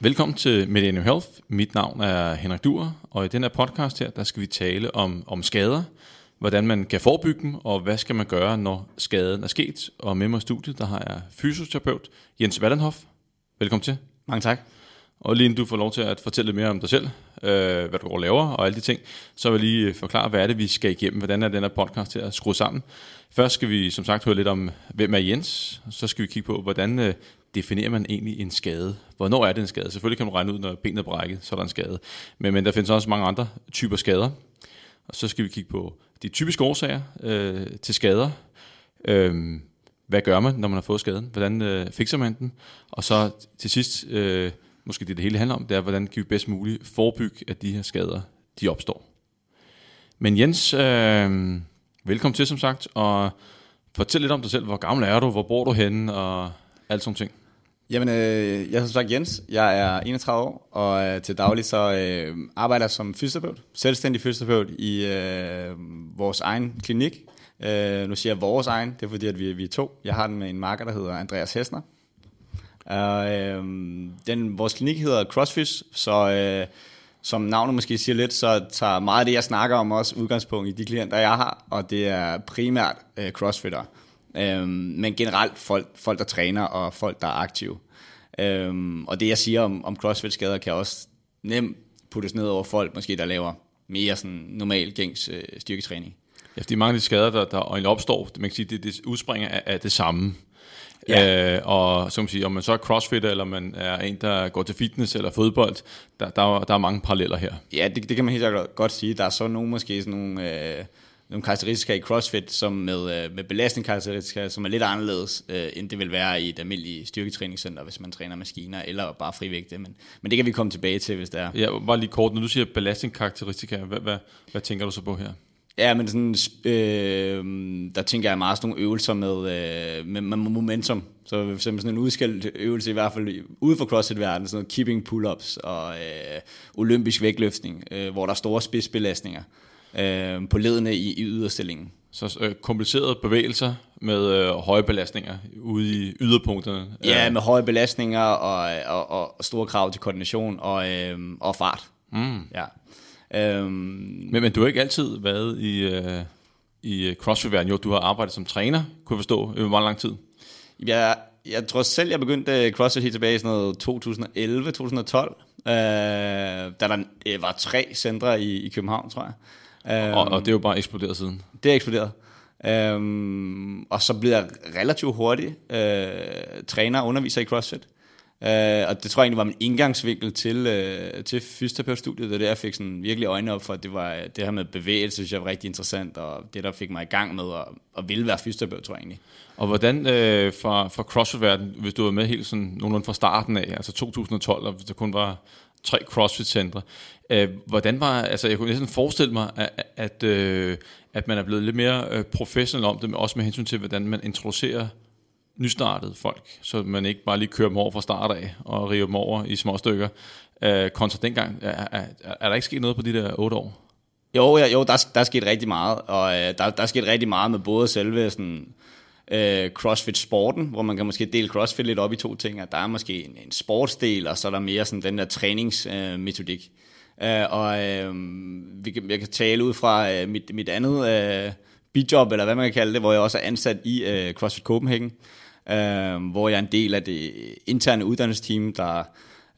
Velkommen til Millennium Health. Mit navn er Henrik Duer, og i den her podcast her, der skal vi tale om, om skader, hvordan man kan forebygge dem, og hvad skal man gøre, når skaden er sket. Og med mig i studiet, der har jeg fysioterapeut Jens Wallenhoff. Velkommen til. Mange tak. Og lige inden du får lov til at fortælle lidt mere om dig selv, øh, hvad du går og laver og alle de ting, så vil jeg lige forklare, hvad er det, vi skal igennem, hvordan er den her podcast til at skrue sammen. Først skal vi som sagt høre lidt om, hvem er Jens, så skal vi kigge på, hvordan øh, definerer man egentlig en skade? Hvornår er det en skade? Selvfølgelig kan man regne ud, når benet er brækket, så er der en skade. Men, men der findes også mange andre typer skader. Og så skal vi kigge på de typiske årsager øh, til skader. Øh, hvad gør man, når man har fået skaden? Hvordan øh, fikser man den? Og så til sidst, øh, måske det det hele handler om, det er, hvordan kan vi bedst muligt forebygge, at de her skader de opstår. Men Jens, øh, velkommen til som sagt, og fortæl lidt om dig selv. Hvor gammel er du? Hvor bor du henne? Og alt sådan ting. Jamen, øh, jeg er sagt Jens. Jeg er 31 år, og øh, til daglig så øh, arbejder jeg som fysioterapeut, selvstændig fysioterapeut i øh, vores egen klinik. Øh, nu siger jeg vores egen, det er fordi, at vi, vi er to. Jeg har den med en marker, der hedder Andreas Hessner. Øh, den, vores klinik hedder CrossFit, så øh, som navnet måske siger lidt, så tager meget af det, jeg snakker om, også udgangspunkt i de klienter, jeg har, og det er primært øh, crossfitter. Øhm, men generelt folk, folk, der træner og folk, der er aktive. Øhm, og det, jeg siger om, om CrossFit-skader, kan også nemt puttes ned over folk, måske der laver mere sådan normal gængs øh, styrketræning. Ja, fordi mange af de skader, der, der egentlig opstår, man kan sige, det, det udspringer af, af det samme. Ja. Øh, og som man sige, om man så er crossfit, eller man er en, der går til fitness eller fodbold, der, der, der er mange paralleller her. Ja, det, det kan man helt godt sige. Der er så nogle måske sådan nogle... Øh, nogle karakteristika i CrossFit, som med, øh, med belastningskarakteristika, som er lidt anderledes, øh, end det vil være i et almindeligt styrketræningscenter, hvis man træner maskiner, eller bare frivægte. Men, men det kan vi komme tilbage til, hvis det er. Ja, bare lige kort, når du siger belastningskarakteristika, hvad, hvad, hvad tænker du så på her? Ja, men sådan, øh, der tænker jeg meget sådan nogle øvelser med, øh, med, med momentum. Så for eksempel sådan en udskilt øvelse, i hvert fald ude for CrossFit-verdenen, sådan noget keeping pull-ups og øh, olympisk vægtløftning, øh, hvor der er store spidsbelastninger øh, på ledene i, i yderstillingen. Så øh, komplicerede bevægelser med øh, høje belastninger ude i yderpunkterne? Ja, med høje belastninger og, og, og store krav til koordination og, øh, og fart. Mm. Ja. Øhm, men, men du har ikke altid været i, øh, i CrossFit-verden. Jo, du har arbejdet som træner, kunne jeg forstå, i hvor lang tid? Ja, jeg tror selv, jeg begyndte CrossFit helt tilbage i sådan 2011-2012, øh, da der øh, var tre centre i, i København, tror jeg. Um, og, og det er jo bare eksploderet siden. Det er eksploderet. Um, og så blev jeg relativt hurtigt uh, træner og underviser i CrossFit. Uh, og det tror jeg egentlig var min indgangsvinkel til, uh, til fysioterapeutstudiet, og det jeg fik sådan virkelig øjnene op for, at det, var, øh, det her med bevægelse, synes jeg var rigtig interessant, og det der fik mig i gang med at, at ville være fysioterapeut, tror jeg egentlig. Og hvordan øh, fra, fra CrossFit-verden, hvis du var med helt sådan nogenlunde fra starten af, altså 2012, og der kun var tre CrossFit-centre. Øh, hvordan var, altså jeg kunne næsten forestille mig, at, at, øh, at man er blevet lidt mere professionel om det, men også med hensyn til, hvordan man introducerer nystartede folk, så man ikke bare lige kører dem over fra start af og river dem over i små stykker. Øh, kontra dengang, er, er, er der ikke sket noget på de der otte år? Jo, ja, jo der, der er sket rigtig meget, og øh, der, der er sket rigtig meget med både selve sådan, øh, CrossFit-sporten, hvor man kan måske dele CrossFit lidt op i to ting, at der er måske en, en sportsdel, og så er der mere sådan den der træningsmetodik. Øh, øh, og øh, vi kan, jeg kan tale ud fra øh, mit, mit andet øh, bidjob, eller hvad man kan kalde det, hvor jeg også er ansat i øh, CrossFit Copenhagen, øh, hvor jeg er en del af det interne uddannelsesteam, der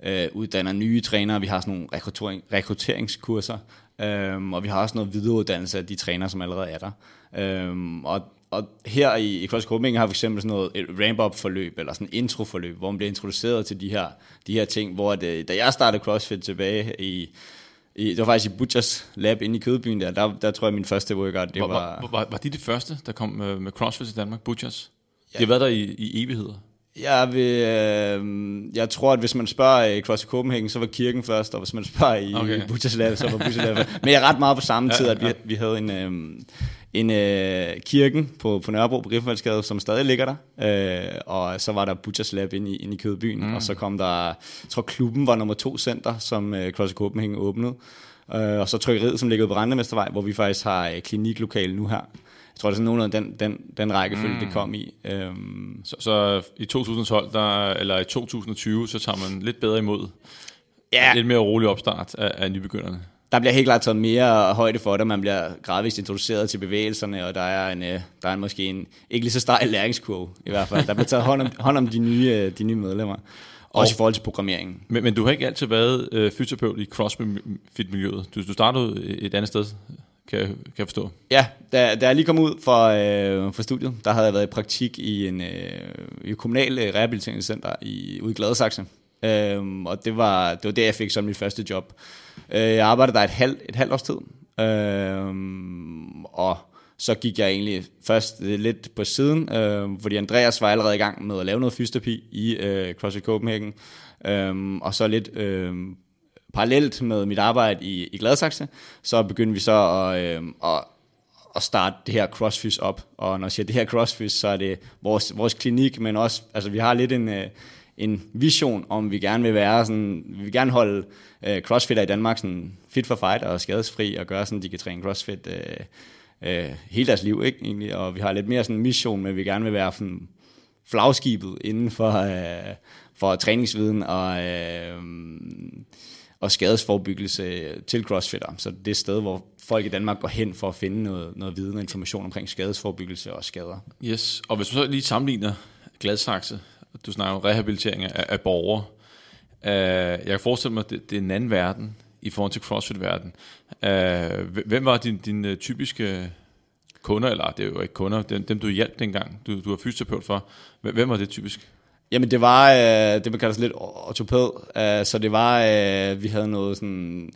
øh, uddanner nye trænere. Vi har sådan nogle rekruttering, rekrutteringskurser, øh, og vi har også noget videreuddannelse af de trænere, som allerede er der. Øh, og og her i, i CrossFit Copenhagen har vi for eksempel sådan noget et ramp-up forløb, eller sådan en intro-forløb, hvor man bliver introduceret til de her, de her ting, hvor det, da jeg startede CrossFit tilbage i, i, det var faktisk i Butchers Lab inde i Kødbyen der, der, der tror jeg min første workout, det var... Var, var, var de det første, der kom med, med CrossFit til Danmark, Butchers? Ja. De har været der i, i evigheder. Jeg, vil, øh, jeg tror, at hvis man spørger i CrossFit Copenhagen, så var kirken først, og hvis man spørger i okay. Butchers Lab, så var Butchers Lab Men jeg er ret meget på samme tid, at vi, vi havde en... Øh, en øh, kirken på, på Nørrebro på Griffenvaldsgade, som stadig ligger der. Øh, og så var der Butchers Lab inde i, inde i Kødbyen, mm. og så kom der, jeg tror klubben var nummer to center, som øh, CrossFit Copenhagen åbnede. Øh, og så trykkeriet, som ligger på Randemestervej, hvor vi faktisk har øh, kliniklokale nu her. Tror, det er sådan nogenlunde den, den, den rækkefølge, mm. det kom i. Øhm, Så, så i 2012, der, eller i 2020, så tager man lidt bedre imod ja, lidt mere rolig opstart af, af nybegynderne. der bliver helt klart taget mere højde for det, man bliver gradvist introduceret til bevægelserne, og der er, en, øh, der er en, måske en ikke lige så stejl læringskurve i hvert fald. Der bliver taget hånd om, hånd om de, nye, øh, de nye medlemmer. Også i forhold til programmeringen. Men, men du har ikke altid været øh, fysioterapeut i CrossFit-miljøet. Du, du startede et andet sted, kan jeg, kan jeg forstå. Ja, da, da jeg lige kom ud fra, øh, fra studiet, der havde jeg været i praktik i en øh, i et kommunal øh, rehabiliteringscenter i, ude i Gladsaxe. Øhm, og det var, det var der, jeg fik som mit første job. Øh, jeg arbejdede der et, halv, et halvt års tid. Øhm, og så gik jeg egentlig først lidt på siden, øh, fordi Andreas var allerede i gang med at lave noget fysioterapi i øh, CrossFit Copenhagen. Øhm, og så lidt øh, parallelt med mit arbejde i, i Gladsaxe, så begyndte vi så at, øh, at, at starte det her CrossFit op. Og når jeg siger det her CrossFit, så er det vores, vores klinik, men også, altså vi har lidt en, øh, en vision om, vi gerne vil være sådan, vi vil gerne holde øh, crossfitter i Danmark sådan fit for fight og skadesfri, og gøre sådan, de kan træne crossfit øh, øh, hele deres liv, ikke, egentlig. Og vi har lidt mere sådan en mission, men vi gerne vil være sådan flagskibet inden for, øh, for træningsviden og, øh, og skadesforbyggelse til crossfitter. Så det er et sted, hvor folk i Danmark går hen for at finde noget, noget viden og information omkring skadesforbyggelse og skader. Yes, og hvis du så lige sammenligner Gladsaxe, du snakker om rehabilitering af, af borgere, uh, jeg kan forestille mig, at det, det er en anden verden i forhold til CrossFit-verden. Uh, hvem var din, din uh, typiske kunder, eller det er jo ikke kunder, dem, dem du hjalp dengang, du, du var fysioterapeut for, hvem var det typisk? Jamen det var, øh, det man kalder lidt ortopæd, øh, så det var, øh, vi havde noget sådan,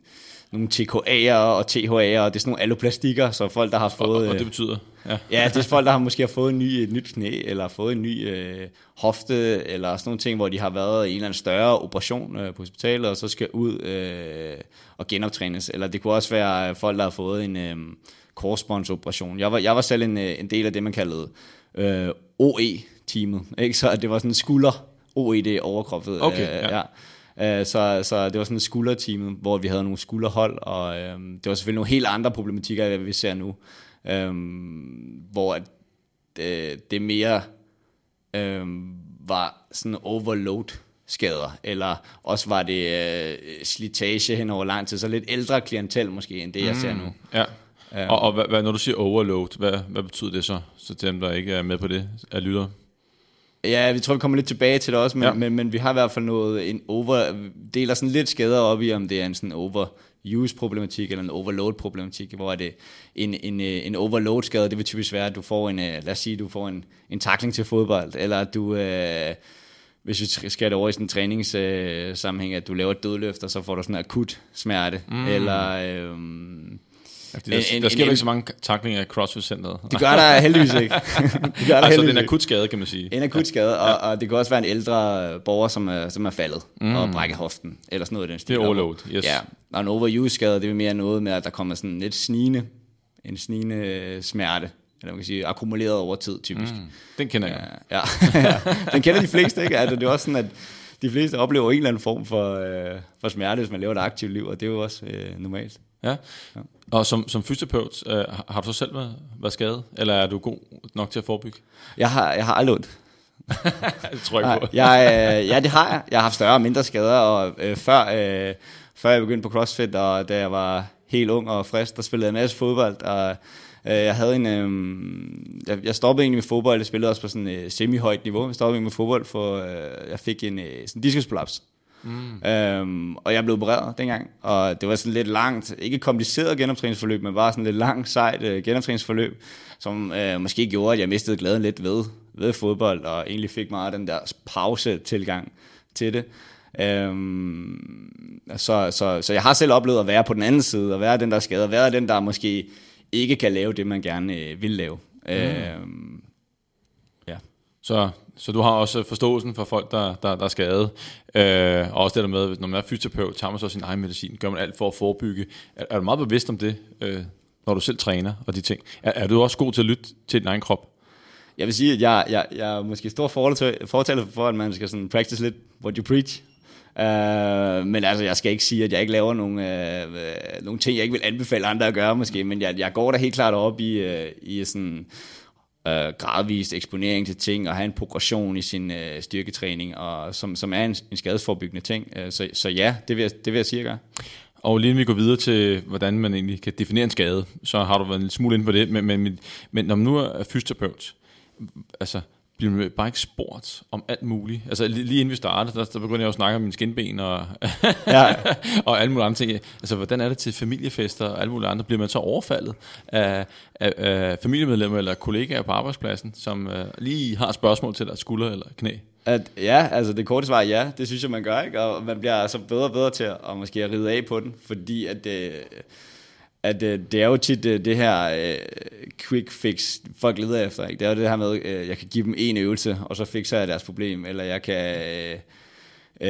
nogle TKA'er og THA'er, og det er sådan nogle alloplastikker, så folk, der har fået... Og, og det øh, betyder? Ja. ja, det er folk, der har måske har fået en ny, et nyt knæ, eller fået en ny øh, hofte, eller sådan nogle ting, hvor de har været i en eller anden større operation øh, på hospitalet, og så skal ud øh, og genoptrænes. Eller det kunne også være folk, der har fået en øh, korsbåndsoperation. Jeg var, jeg var selv en, øh, en del af det, man kaldede øh, OE-teamet, ikke? så det var sådan skulder, OED overkroppet. Okay, øh, ja. ja. Øh, Så, så det var sådan skulderteamet, hvor vi havde nogle skulderhold, og øh, det var selvfølgelig nogle helt andre problematikker, end vi ser nu. Øh, hvor at, øh, det mere øh, var sådan overload skader, eller også var det øh, slitage hen over lang tid, så lidt ældre klientel måske, end det jeg ser nu. Ja. Og, og hvad, hvad, når du siger overload, hvad, hvad betyder det så, så dem, der ikke er med på det, er lytter? Ja, vi tror, vi kommer lidt tilbage til det også, men, Ja. men, men vi har i hvert fald noget, en over, deler sådan lidt skader op i, om det er en sådan overuse-problematik eller en overload-problematik, hvor er det en, en, øh, en overload-skade, det vil typisk være, at du får en, øh, lad os sige, du får en, en takling til fodbold, eller at du, øh, hvis vi skal det over i sådan en træningssammenhæng, at du laver et dødløft, og så får du sådan en akut smerte, mm. eller... Øh, Ja, der, En- der sker en- ikke så mange taklinger i CrossFit-centeret. det gør der heldigvis ikke. det gør der altså, det er en akut skade, kan man sige. En akut skade, og, og det kan også være en ældre borger, som er, som er faldet mm. og brækket hoften, eller sådan noget i den stil. Det er overload, yes. Ja, og en overuse-skade, det er mere noget med, at der kommer sådan lidt snigende, en snigende smerte, eller man kan sige, akkumuleret over tid, typisk. Mm. Den kender jeg. Ja, ja. den kender de fleste, ikke? Altså, det er også sådan, at de fleste oplever en eller anden form for, øh, for smerte, hvis man lever et aktivt liv, og det er jo også øh, normalt. Ja. Og som, som fysioterapeut, øh, har- du så selv været, været skadet? Eller er du god nok til at forebygge? Jeg har, jeg har aldrig ondt. det tror jeg ikke på. jeg, øh, ja, det har jeg. Jeg har haft større og mindre skader, og øh, før, øh, før jeg begyndte på CrossFit, og da jeg var helt ung og frisk, der spillede jeg en masse fodbold, og øh, jeg havde en, øh, jeg, jeg stoppede egentlig med fodbold, jeg spillede også på sådan et øh, semi-højt niveau, jeg stoppede med fodbold, for øh, jeg fik en øh, sådan diskusprolaps. Mm. Øhm, og jeg blev opereret dengang, og det var sådan lidt langt, ikke et kompliceret genoptræningsforløb, men bare sådan lidt langt, sejt øh, genoptræningsforløb, som øh, måske gjorde, at jeg mistede glæden lidt ved, ved fodbold, og egentlig fik meget den der pause-tilgang til det. Øhm, så, så, så jeg har selv oplevet at være på den anden side, og være den der skader, være den der måske ikke kan lave det, man gerne øh, vil lave. Mm. Øhm, ja. Så, så du har også øh, forståelsen for folk, der, der, der er skadet. Øh, og også det der med, at når man er fysioterapeut, tager man så sin egen medicin. Gør man alt for at forebygge. Er, er du meget bevidst om det, øh, når du selv træner og de ting? Er, er du også god til at lytte til din egen krop? Jeg vil sige, at jeg, jeg, jeg er måske stor fortaler for, at man skal sådan practice lidt what you preach. Uh, men altså, jeg skal ikke sige, at jeg ikke laver nogle, uh, uh, nogle ting, jeg ikke vil anbefale andre at gøre måske, men jeg, jeg går da helt klart op i, uh, i sådan øh, gradvist eksponering til ting, og have en progression i sin øh, styrketræning, og som, som er en, en skadesforbyggende ting. Øh, så, så ja, det vil, jeg, det vil jeg sige jeg. Og lige vi går videre til, hvordan man egentlig kan definere en skade, så har du været en smule inde på det, men, men, men når man nu er fysioterapeut, altså, bliver bare ikke spurgt om alt muligt. Altså lige inden vi startede, der, der begyndte jeg at snakke om min skinben og, ja. og alle mulige andre ting. Altså hvordan er det til familiefester og alle mulige andre? Bliver man så overfaldet af, af, af familiemedlemmer eller kollegaer på arbejdspladsen, som uh, lige har spørgsmål til deres skulder eller knæ? At, ja, altså det korte svar er ja, det synes jeg, man gør, ikke? og man bliver altså bedre og bedre til at, at måske at ride af på den, fordi at, øh, at øh, det er jo tit øh, det her øh, quick fix, folk leder efter. Ikke? Det er jo det her med, øh, jeg kan give dem en øvelse, og så fikser jeg deres problem, eller jeg kan... Øh, Øh,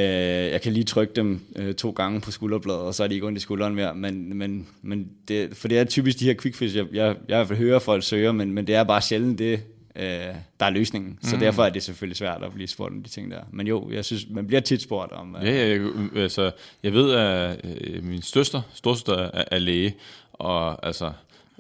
jeg kan lige trykke dem øh, to gange på skulderbladet, og så er de ikke ondt i skulderen mere. Men, men, men det, for det er typisk de her quick fix, jeg, jeg, jeg i hvert fald hører folk søger, men, men det er bare sjældent det, øh, der er løsningen. Så mm. derfor er det selvfølgelig svært at blive spurgt om de ting der. Men jo, jeg synes, man bliver tit spurgt om... Øh, ja, jeg, altså, jeg ved, at øh, min søster, storsøster er, er læge, og altså...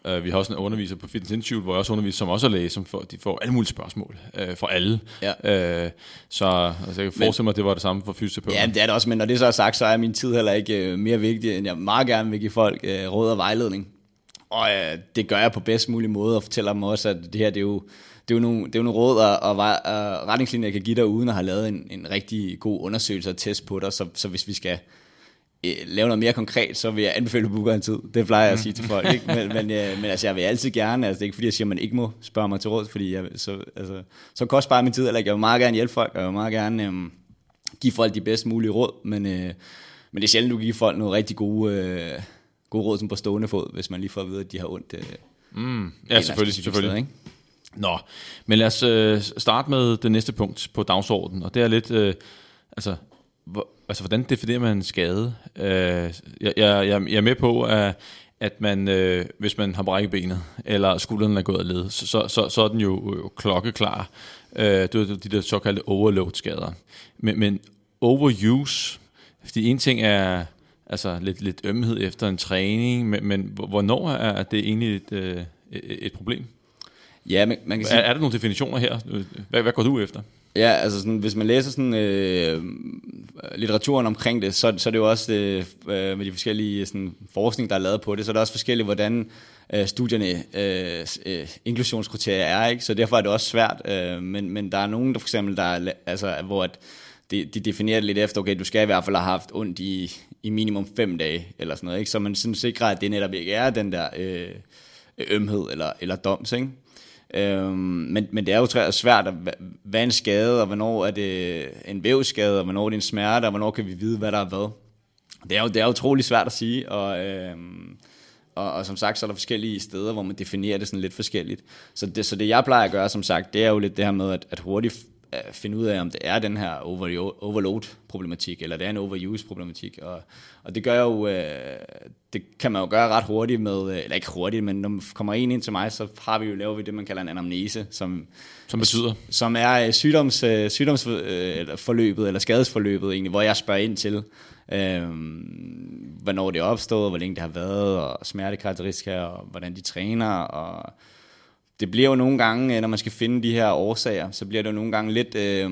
Uh, vi har også en underviser på Fitness Institute, hvor jeg også underviser, som også er læge, som får, de får alle mulige spørgsmål uh, fra alle. Ja. Uh, så altså, jeg kan forestille mig, at det var det samme for fysioterapeuter. Ja, det er det også, men når det så er sagt, så er min tid heller ikke uh, mere vigtig, end jeg meget gerne vil give folk uh, råd og vejledning. Og uh, det gør jeg på bedst mulig måde, og fortæller dem også, at det her det er jo det er jo nogle, det er jo nogle råd og, og, og retningslinjer, jeg kan give dig, uden at have lavet en, en rigtig god undersøgelse og test på dig. Så, så hvis vi skal øh, lave noget mere konkret, så vil jeg anbefale, at du booker en tid. Det plejer jeg at sige til folk. Ikke? Men, men, øh, men altså, jeg vil altid gerne, altså, det er ikke fordi, jeg siger, at man ikke må spørge mig til råd, fordi jeg, så, altså, så koster bare min tid, eller jeg vil meget gerne hjælpe folk, og jeg vil meget gerne øh, give folk de bedst mulige råd, men, øh, men det er sjældent, du giver folk nogle rigtig gode, øh, gode råd som på stående fod, hvis man lige får at vide, at de har ondt. Øh, mm. Ja, selvfølgelig. selvfølgelig. Sted, ikke? Nå, men lad os øh, starte med det næste punkt på dagsordenen, og det er lidt, øh, altså, hvor, altså, hvordan definerer man en skade? Øh, jeg, jeg, jeg er med på, at, at man, øh, hvis man har brækket benet, eller skulderen er gået af led, så, så, så, så er den jo, jo klokkeklar. Øh, det er de der såkaldte overload-skader. Men, men overuse, fordi en ting er altså lidt, lidt ømhed efter en træning, men, men hvornår er det egentlig et, øh, et, et problem? Ja, man, man kan sige... Er, er der nogle definitioner her? Hvad, hvad går du efter? Ja, altså sådan, hvis man læser sådan, øh, litteraturen omkring det, så, så er det jo også øh, øh, med de forskellige sådan, forskning, der er lavet på det, så er det også forskelligt, hvordan øh, studierne øh, øh, inklusionskriterier er, ikke? så derfor er det også svært, øh, men, men der er nogen, der for eksempel, der er, altså, hvor at de, de definerer det lidt efter, okay, du skal i hvert fald have haft ondt i, i minimum fem dage, eller sådan noget, ikke? så man sådan sikrer, at det netop ikke er den der øh, ømhed eller, eller doms, ikke? Øhm, men, men det er jo svært, at, hvad er en skade, og hvornår er det en vævsskade, og hvornår er det en smerte, og hvornår kan vi vide, hvad der er hvad. Det er jo det er utrolig svært at sige, og, øhm, og, og som sagt, så er der forskellige steder, hvor man definerer det sådan lidt forskelligt. Så det, så det jeg plejer at gøre, som sagt, det er jo lidt det her med, at, at hurtigt finde ud af, om det er den her overload-problematik, eller det er en overuse-problematik. Og, og det gør jo, øh, det kan man jo gøre ret hurtigt med, øh, eller ikke hurtigt, men når man kommer en ind til mig, så har vi jo lavet vi det, man kalder en anamnese, som, som betyder? Som er sygdoms, sygdomsforløbet, eller skadesforløbet egentlig, hvor jeg spørger ind til, øh, hvornår det er opstået, hvor længe det har været, og smertekarakteristika, og hvordan de træner, og det bliver jo nogle gange, øh, når man skal finde de her årsager, så bliver det jo nogle gange lidt... Øh,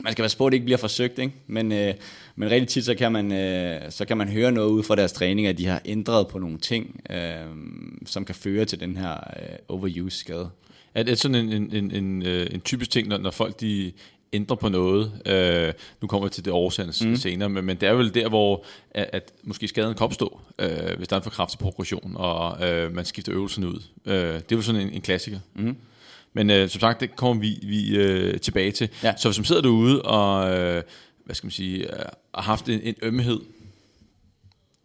man skal være på, at det ikke bliver forsøgt, ikke? Men, øh, men rigtig tit, så kan, man, øh, så kan man høre noget ud fra deres træning, at de har ændret på nogle ting, øh, som kan føre til den her øh, overuse-skade. Er det sådan en, en, en, en, øh, en typisk ting, når, når folk de ændre på noget. Øh, nu kommer vi til det årsagens mm. senere, men, men det er vel der, hvor at, at måske skaden kan opstå, øh, hvis der er en for kraftig progression, og øh, man skifter øvelsen ud. Øh, det er jo sådan en, en klassiker. Mm. Men øh, som sagt, det kommer vi, vi øh, tilbage til. Ja. Så hvis man sidder derude og øh, hvad skal man sige, øh, har haft en, en ømhed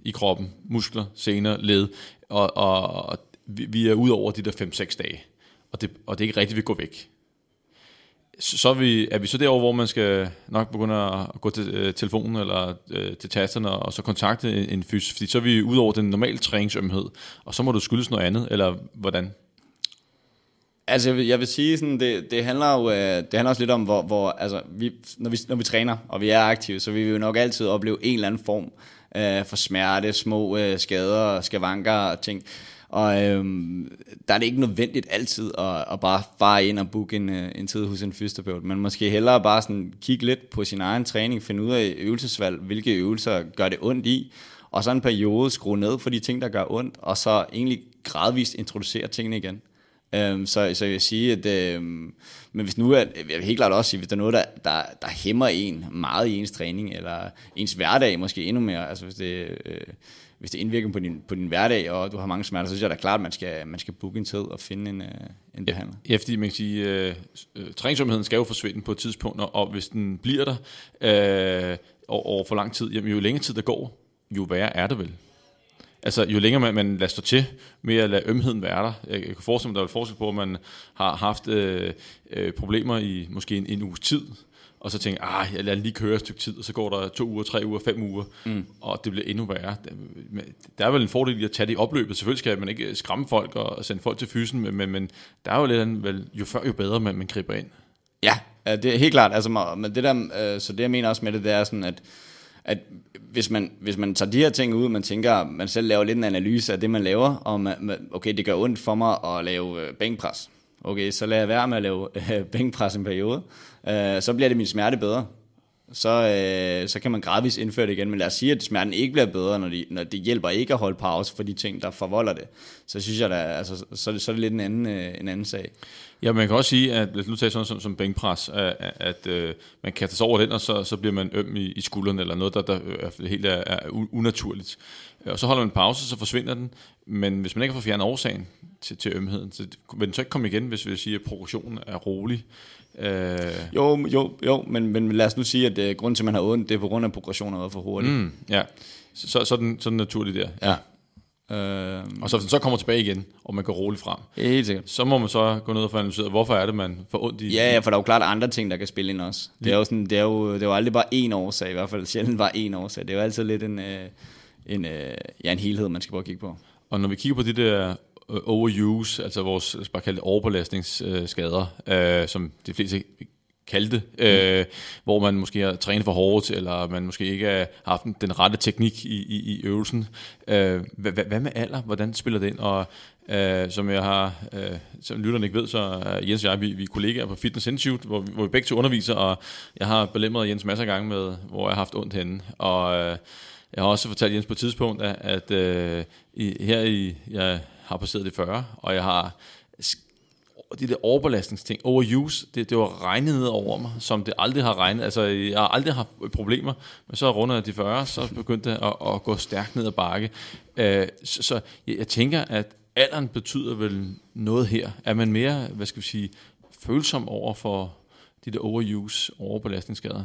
i kroppen, muskler, sener, led, og, og, og vi, vi er ude over de der 5-6 dage, og det, og det er ikke rigtigt, vi går væk så er vi, er vi så derovre, hvor man skal nok begynde at gå til øh, telefonen eller øh, til tasterne og så kontakte en, en fys, fordi så er vi ud over den normale træningsømhed, og så må du skyldes noget andet, eller hvordan? Altså, jeg vil, jeg vil sige, sådan, det, det, handler jo øh, det handler også lidt om, hvor, hvor altså, vi, når, vi, når vi træner, og vi er aktive, så vi vil jo nok altid opleve en eller anden form øh, for smerte, små øh, skader, skavanker og ting. Og øhm, der er det ikke nødvendigt altid at, at bare fare ind og booke en, øh, en tid hos en fysioterapeut, men måske hellere bare sådan kigge lidt på sin egen træning, finde ud af øvelsesvalg, hvilke øvelser gør det ondt i, og så en periode skrue ned for de ting, der gør ondt, og så egentlig gradvist introducere tingene igen. Øhm, så, så jeg vil sige, at øhm, men hvis nu, er, jeg vil helt klart også sige, hvis der er noget, der, der, der hæmmer en meget i ens træning, eller ens hverdag måske endnu mere, altså hvis det, øh, hvis det indvirker på din, på din hverdag, og du har mange smerter, så synes jeg da klart, at man skal, man skal booke en tid og finde en, øh, en behandler. Ja, fordi man kan sige, øh, øh, træningsomheden skal jo forsvinde på et tidspunkt, og, og hvis den bliver der øh, over, for lang tid, jamen jo længere tid der går, jo værre er det vel. Altså, jo længere man, man lader stå til med at lade ømheden være der. Jeg kan forestille mig, der er forskel på, at man har haft øh, øh, problemer i måske en, en uges tid, og så tænker jeg, jeg lader lige køre et stykke tid, og så går der to uger, tre uger, fem uger, mm. og det bliver endnu værre. Der er vel en fordel i at tage det i opløbet. Selvfølgelig skal man ikke skræmme folk og sende folk til fysen, men, men, men der er jo lidt vel, jo før jo bedre, man, man griber ind. Ja, det er helt klart. Altså, men det der, øh, så det jeg mener også med det, det er sådan, at at hvis man, hvis man tager de her ting ud, man tænker, man selv laver lidt en analyse af det, man laver, og man, okay, det gør ondt for mig at lave øh, bænkpres. Okay, så lader jeg være med at lave øh, bænkpres en periode. Øh, så bliver det min smerte bedre. Så, øh, så kan man gradvist indføre det igen. Men lad os sige, at smerten ikke bliver bedre, når, de, når det hjælper ikke at holde pause for de ting, der forvolder det. Så synes jeg, da, altså, så, så er det lidt en anden, øh, en anden sag. Ja, man kan også sige, at hvis du tager sådan som, som bænkpres, at, at, øh, man kaster sig over den, og så, så bliver man øm i, i skulderen, eller noget, der, der er helt er, er unaturligt. Og så holder man pause, så forsvinder den. Men hvis man ikke får fjernet årsagen til, til ømheden, så vil den så ikke komme igen, hvis vi siger, at progressionen er rolig. Øh. Jo, jo, jo men, men lad os nu sige, at uh, grunden til, at man har ondt, det er på grund af, at progressionen har været for hurtigt. Mm, ja, så, så, så, den, så den naturligt der. Ja. Øh, og så hvis den så kommer tilbage igen, og man går roligt frem, helt sikkert. så må man så gå ned og få analyseret, hvorfor er det, man får ondt i... Ja, ja, for der er jo klart andre ting, der kan spille ind også. Det er jo, sådan, det er jo, det er jo aldrig bare én årsag, i hvert fald sjældent bare én årsag. Det er jo altid lidt en, øh, en, øh, ja, en helhed, man skal prøve at kigge på. Og når vi kigger på de der overuse, altså vores bare kalde overbelastningsskader, øh, som de fleste kaldte, øh, hvor man måske har trænet for hårdt, eller man måske ikke har haft den rette teknik i, i, i øvelsen. Øh, hvad, hvad med alder? Hvordan spiller det ind? Og øh, som jeg har, øh, som lytterne ikke ved, så er Jens og jeg, vi, vi er kollegaer på Fitness Institute, hvor, hvor vi begge to underviser, og jeg har belemret Jens masser af gange med, hvor jeg har haft ondt henne. Og øh, jeg har også fortalt Jens på et tidspunkt, at, at øh, i, her i, jeg har passeret det 40, og jeg har og de der overbelastningsting, overuse, det, det var regnet ned over mig, som det aldrig har regnet. Altså, jeg har aldrig haft problemer, men så rundt af de 40, så begyndte det at, at gå stærkt ned ad bakke. Uh, så, så jeg, jeg tænker, at alderen betyder vel noget her. Er man mere, hvad skal vi sige, følsom over for de der overuse, overbelastningsskader?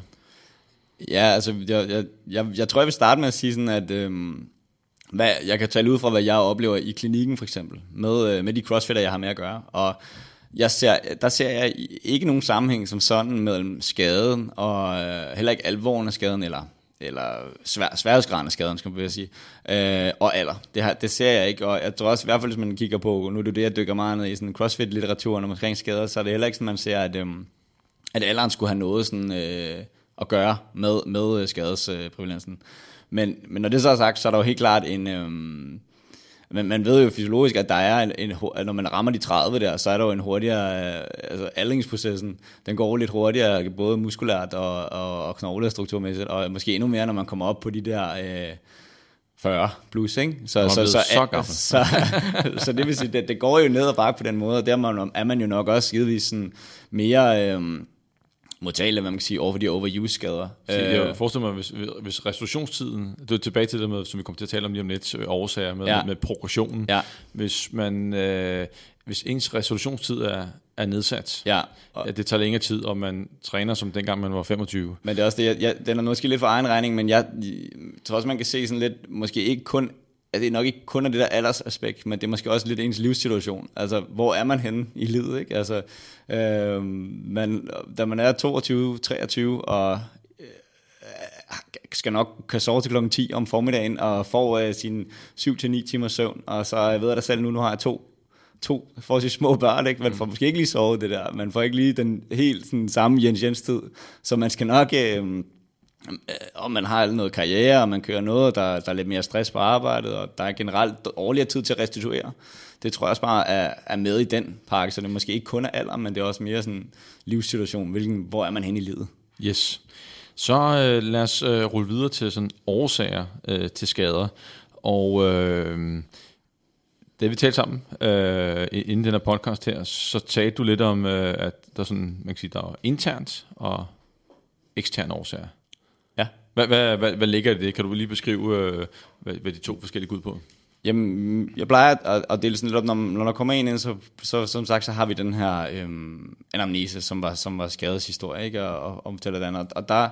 Ja, altså, jeg, jeg, jeg, jeg tror, jeg vil starte med at sige sådan, at øhm, hvad, jeg kan tale ud fra, hvad jeg oplever i klinikken for eksempel, med, øh, med de crossfitter, jeg har med at gøre. Og jeg ser, der ser jeg ikke nogen sammenhæng som sådan mellem skaden, og øh, heller ikke alvoren af skaden, eller, eller svær, sværhedsgraden af skaden, skal man sige, øh, og alder. Det, her, det ser jeg ikke, og jeg tror også, i hvert fald hvis man kigger på, nu er det det, jeg dykker meget ned i sådan crossfit-litteraturen omkring skader, så er det heller ikke sådan, man ser, at, øh, at alderen skulle have noget sådan, øh, at gøre med, med skadesprævalensen. Øh, men, men når det så er sagt, så er der jo helt klart en... Øh, men man ved jo fysiologisk, at der er en, en, når man rammer de 30 der, så er der jo en hurtigere, øh, altså aldringsprocessen, den går lidt hurtigere, både muskulært og, og, og knoglestrukturmæssigt, og måske endnu mere, når man kommer op på de der øh, 40 plus, ikke? Så, så, så, så, så, så, så, det vil sige, det, det går jo ned og bakke på den måde, og der er man jo nok også givetvis sådan mere... Øh, modtagelig, hvad man kan sige, over for de overuse-skader. jeg øh, forestiller mig, hvis, hvis restitutionstiden, det er tilbage til det med, som vi kommer til at tale om lige om lidt, øh, årsager med, ja. med progressionen. Ja. Hvis man, øh, hvis ens resolutionstid er, er nedsat, ja. Og, ja, det tager længere tid, og man træner som dengang man var 25. Men det er også det, jeg, jeg, den er måske lidt for egen regning, men jeg, jeg tror også, man kan se sådan lidt, måske ikke kun at det er nok ikke kun af det der aldersaspekt, men det er måske også lidt ens livssituation. Altså, hvor er man henne i livet, ikke? Altså, øh, man, da man er 22, 23, og øh, skal nok kan sove til klokken 10 om formiddagen, og får øh, sin 7-9 timer søvn, og så jeg ved jeg da selv nu, nu har jeg to to forholdsvis små børn, ikke? Man får måske ikke lige sovet det der. Man får ikke lige den helt sådan, samme Jens Jens tid. Så man skal nok... Øh, Øh, og man har noget karriere, og man kører noget, der, der er lidt mere stress på arbejdet, og der er generelt årligere tid til at restituere. Det tror jeg også bare er, er med i den pakke, så det er måske ikke kun er alder, men det er også mere sådan livssituation, hvilken, hvor er man hen i livet. Yes. Så øh, lad os øh, rulle videre til sådan årsager øh, til skader. Og øh, da vi talte sammen øh, inden den her podcast her, så talte du lidt om, øh, at der, sådan, man kan sige, der er internt og eksterne årsager. Hvad, hvad, hvad, hvad ligger i det? Kan du lige beskrive, øh, hvad, hvad de to forskellige går ud på? Jamen, jeg plejer at, at dele sådan lidt op, når, når der kommer en ind, så, så som sagt, så har vi den her øhm, anamnese, som var, som var skadeshistorie, ikke? Og, og, og, den. og, og der,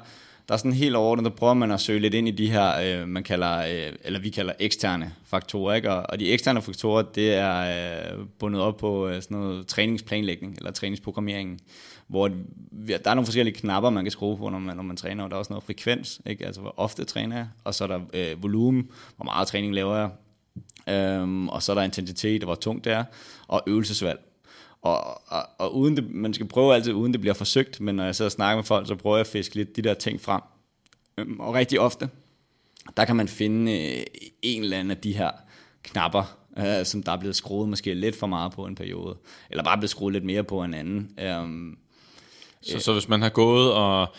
der er sådan helt overordnet, der prøver man at søge lidt ind i de her, øh, man kalder, øh, eller vi kalder eksterne faktorer, ikke? Og, og de eksterne faktorer, det er øh, bundet op på øh, sådan noget træningsplanlægning, eller træningsprogrammering, hvor der er nogle forskellige knapper, man kan skrue på, når man, når man træner, og der er også noget frekvens, ikke? altså hvor ofte træner jeg, og så er der øh, volumen, hvor meget træning laver jeg, øhm, og så er der intensitet, hvor tungt det er, og øvelsesvalg. Og, og, og uden det, man skal prøve altid, uden det bliver forsøgt, men når jeg sidder og snakker med folk, så prøver jeg at fiske lidt de der ting frem. Øhm, og rigtig ofte, der kan man finde øh, en eller anden af de her knapper, øh, som der er blevet skruet måske lidt for meget på en periode, eller bare blevet skruet lidt mere på en anden. Øhm, så, så hvis man har gået og...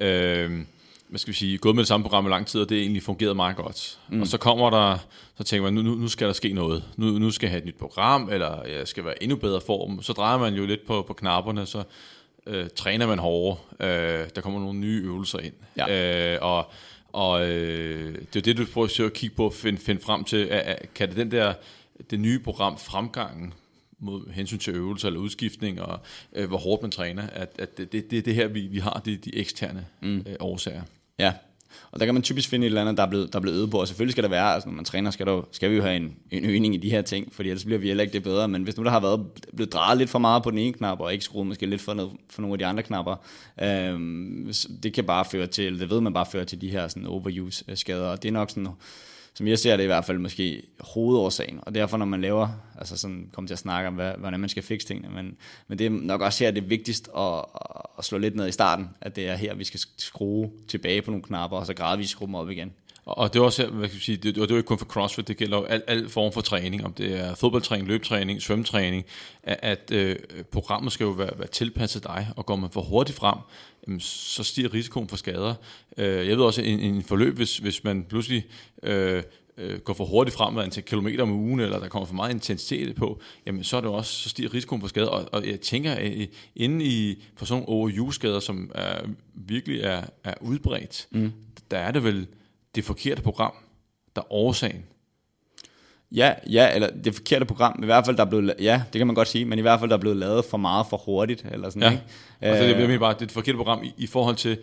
Øh, hvad skal vi sige, gået med det samme program i lang tid, og det egentlig fungeret meget godt. Mm. Og så kommer der, så tænker man, nu, nu skal der ske noget. Nu, nu skal jeg have et nyt program, eller jeg skal være endnu bedre form. Så drejer man jo lidt på, på knapperne, så øh, træner man hårdere. Øh, der kommer nogle nye øvelser ind. Ja. Øh, og og øh, det er det, du prøver at kigge på, at finde, finde frem til, at, at, kan det den der, det nye program fremgangen mod hensyn til øvelser eller udskiftning, og øh, hvor hårdt man træner, at, at det, det, det, det her, vi, vi har, de, de eksterne mm. øh, årsager. Ja, og der kan man typisk finde et eller andet, der er blevet, der er blevet øvet på, og selvfølgelig skal der være, altså når man træner, skal, der, skal vi jo have en, en øgning i de her ting, fordi ellers bliver vi heller ikke det bedre, men hvis nu der har været blevet drejet lidt for meget på den ene knap, og ikke skruet måske lidt for, noget, for nogle af de andre knapper, øhm, det kan bare føre til, det ved man bare føre til de her sådan overuse skader, og det er nok sådan, som jeg ser det i hvert fald måske hovedårsagen, og derfor når man laver, altså sådan kommer til at snakke om, hvad, hvordan man skal fikse tingene, men, men det er nok også her det er vigtigst at, at slå lidt ned i starten, at det er her, vi skal skrue tilbage på nogle knapper, og så gradvist skrue dem op igen. Og det er også, hvad kan sige, det, og det er jo ikke kun for CrossFit, det gælder jo al, al form for træning, om det er fodboldtræning, løbetræning, svømmetræning, at, at øh, programmet skal jo være, være tilpasset dig, og går man for hurtigt frem, jamen, så stiger risikoen for skader. Øh, jeg ved også, en, en forløb, hvis, hvis man pludselig øh, øh, går for hurtigt frem med antal kilometer om ugen, eller der kommer for meget intensitet på, jamen så er det også, så stiger risikoen for skader. Og, og jeg tænker, at inde i, for sådan nogle OU-skader, som er, virkelig er, er udbredt, mm. der er det vel det forkerte program, der er årsagen. Ja, ja, eller det forkerte program, i hvert fald der er blevet, ja, det kan man godt sige, men i hvert fald der er blevet lavet for meget for hurtigt, eller sådan, ja. ikke? Altså, det, jeg mener bare, det er et forkerte program i, i forhold til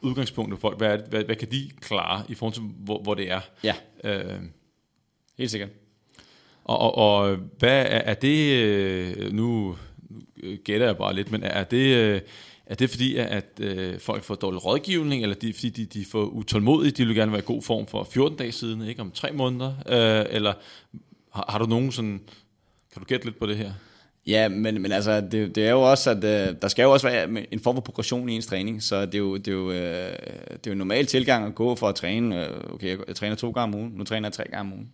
udgangspunktet for folk, hvad, hvad, hvad kan de klare i forhold til, hvor, hvor det er? Ja, øh, helt sikkert. Og, og, og hvad er, er det, øh, nu gætter jeg bare lidt, men er det, øh, er det fordi, at øh, folk får dårlig rådgivning, eller de, fordi de, de får utålmodige, de vil gerne være i god form for 14 dage siden, ikke om tre måneder, øh, eller har, har du nogen sådan, kan du gætte lidt på det her? Ja, men, men altså, det, det er jo også, at øh, der skal jo også være en form for progression i ens træning, så det er jo, det er jo, øh, det er jo en normal tilgang at gå for at træne, øh, okay, jeg træner to gange om ugen, nu træner jeg tre gange om ugen.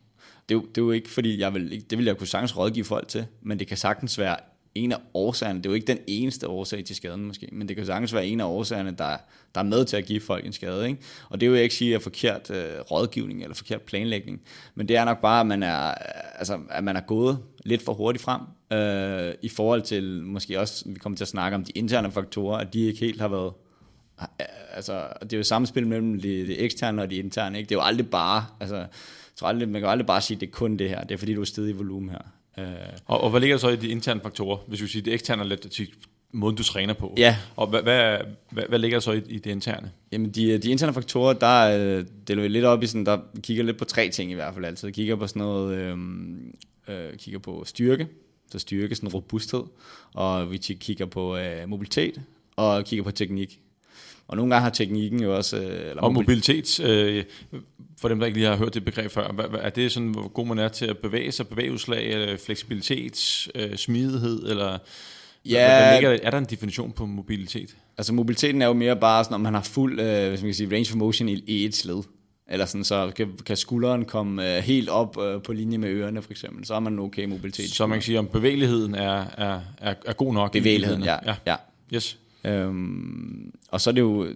Det er, jo, det er jo ikke, fordi jeg vil, det vil jeg kunne sagtens rådgive folk til, men det kan sagtens være en af årsagerne, det er jo ikke den eneste årsag til skaden måske, men det kan sagtens være en af årsagerne, der, der er med til at give folk en skade. Ikke? Og det vil jeg ikke sige er forkert øh, rådgivning eller forkert planlægning, men det er nok bare, at man er, altså, at man er gået lidt for hurtigt frem, øh, i forhold til måske også, vi kommer til at snakke om de interne faktorer, at de ikke helt har været øh, altså, det er jo samspil mellem det, det eksterne og det interne, ikke? Det er jo aldrig bare, altså, jeg tror aldrig, man kan aldrig bare sige, at det er kun det her, det er fordi, du er stedet i volumen her. Øh. Og, og hvad ligger der så i de interne faktorer, hvis vi siger, det eksterne er lidt måden, du træner på? Ja. Og hvad, hvad, hvad, hvad ligger der så i, i det interne? Jamen, de, de interne faktorer, der deler vi lidt op i sådan, der kigger lidt på tre ting i hvert fald altid. Kigger på sådan noget, øh, øh, kigger på styrke, så styrke, sådan robusthed, og vi kigger på øh, mobilitet, og kigger på teknik. Og nogle gange har teknikken jo også... Øh, eller og mobilitet, øh, for dem, der ikke lige har hørt det begreb før, er det sådan, hvor god man er til at bevæge sig, bevægeudslag, fleksibilitet, øh, smidighed, eller... Ja, ligger, er der en definition på mobilitet? Altså mobiliteten er jo mere bare sådan, om man har fuld øh, hvis man kan sige, range of motion i, i et sled. Eller sådan, så kan, kan skulderen komme øh, helt op øh, på linje med ørerne, for eksempel. Så har man okay mobilitet. Så man kan sige, om bevægeligheden er, er, er, er god nok? Bevægeligheden, ja. ja. ja. Yes. Øhm, og så er, det jo,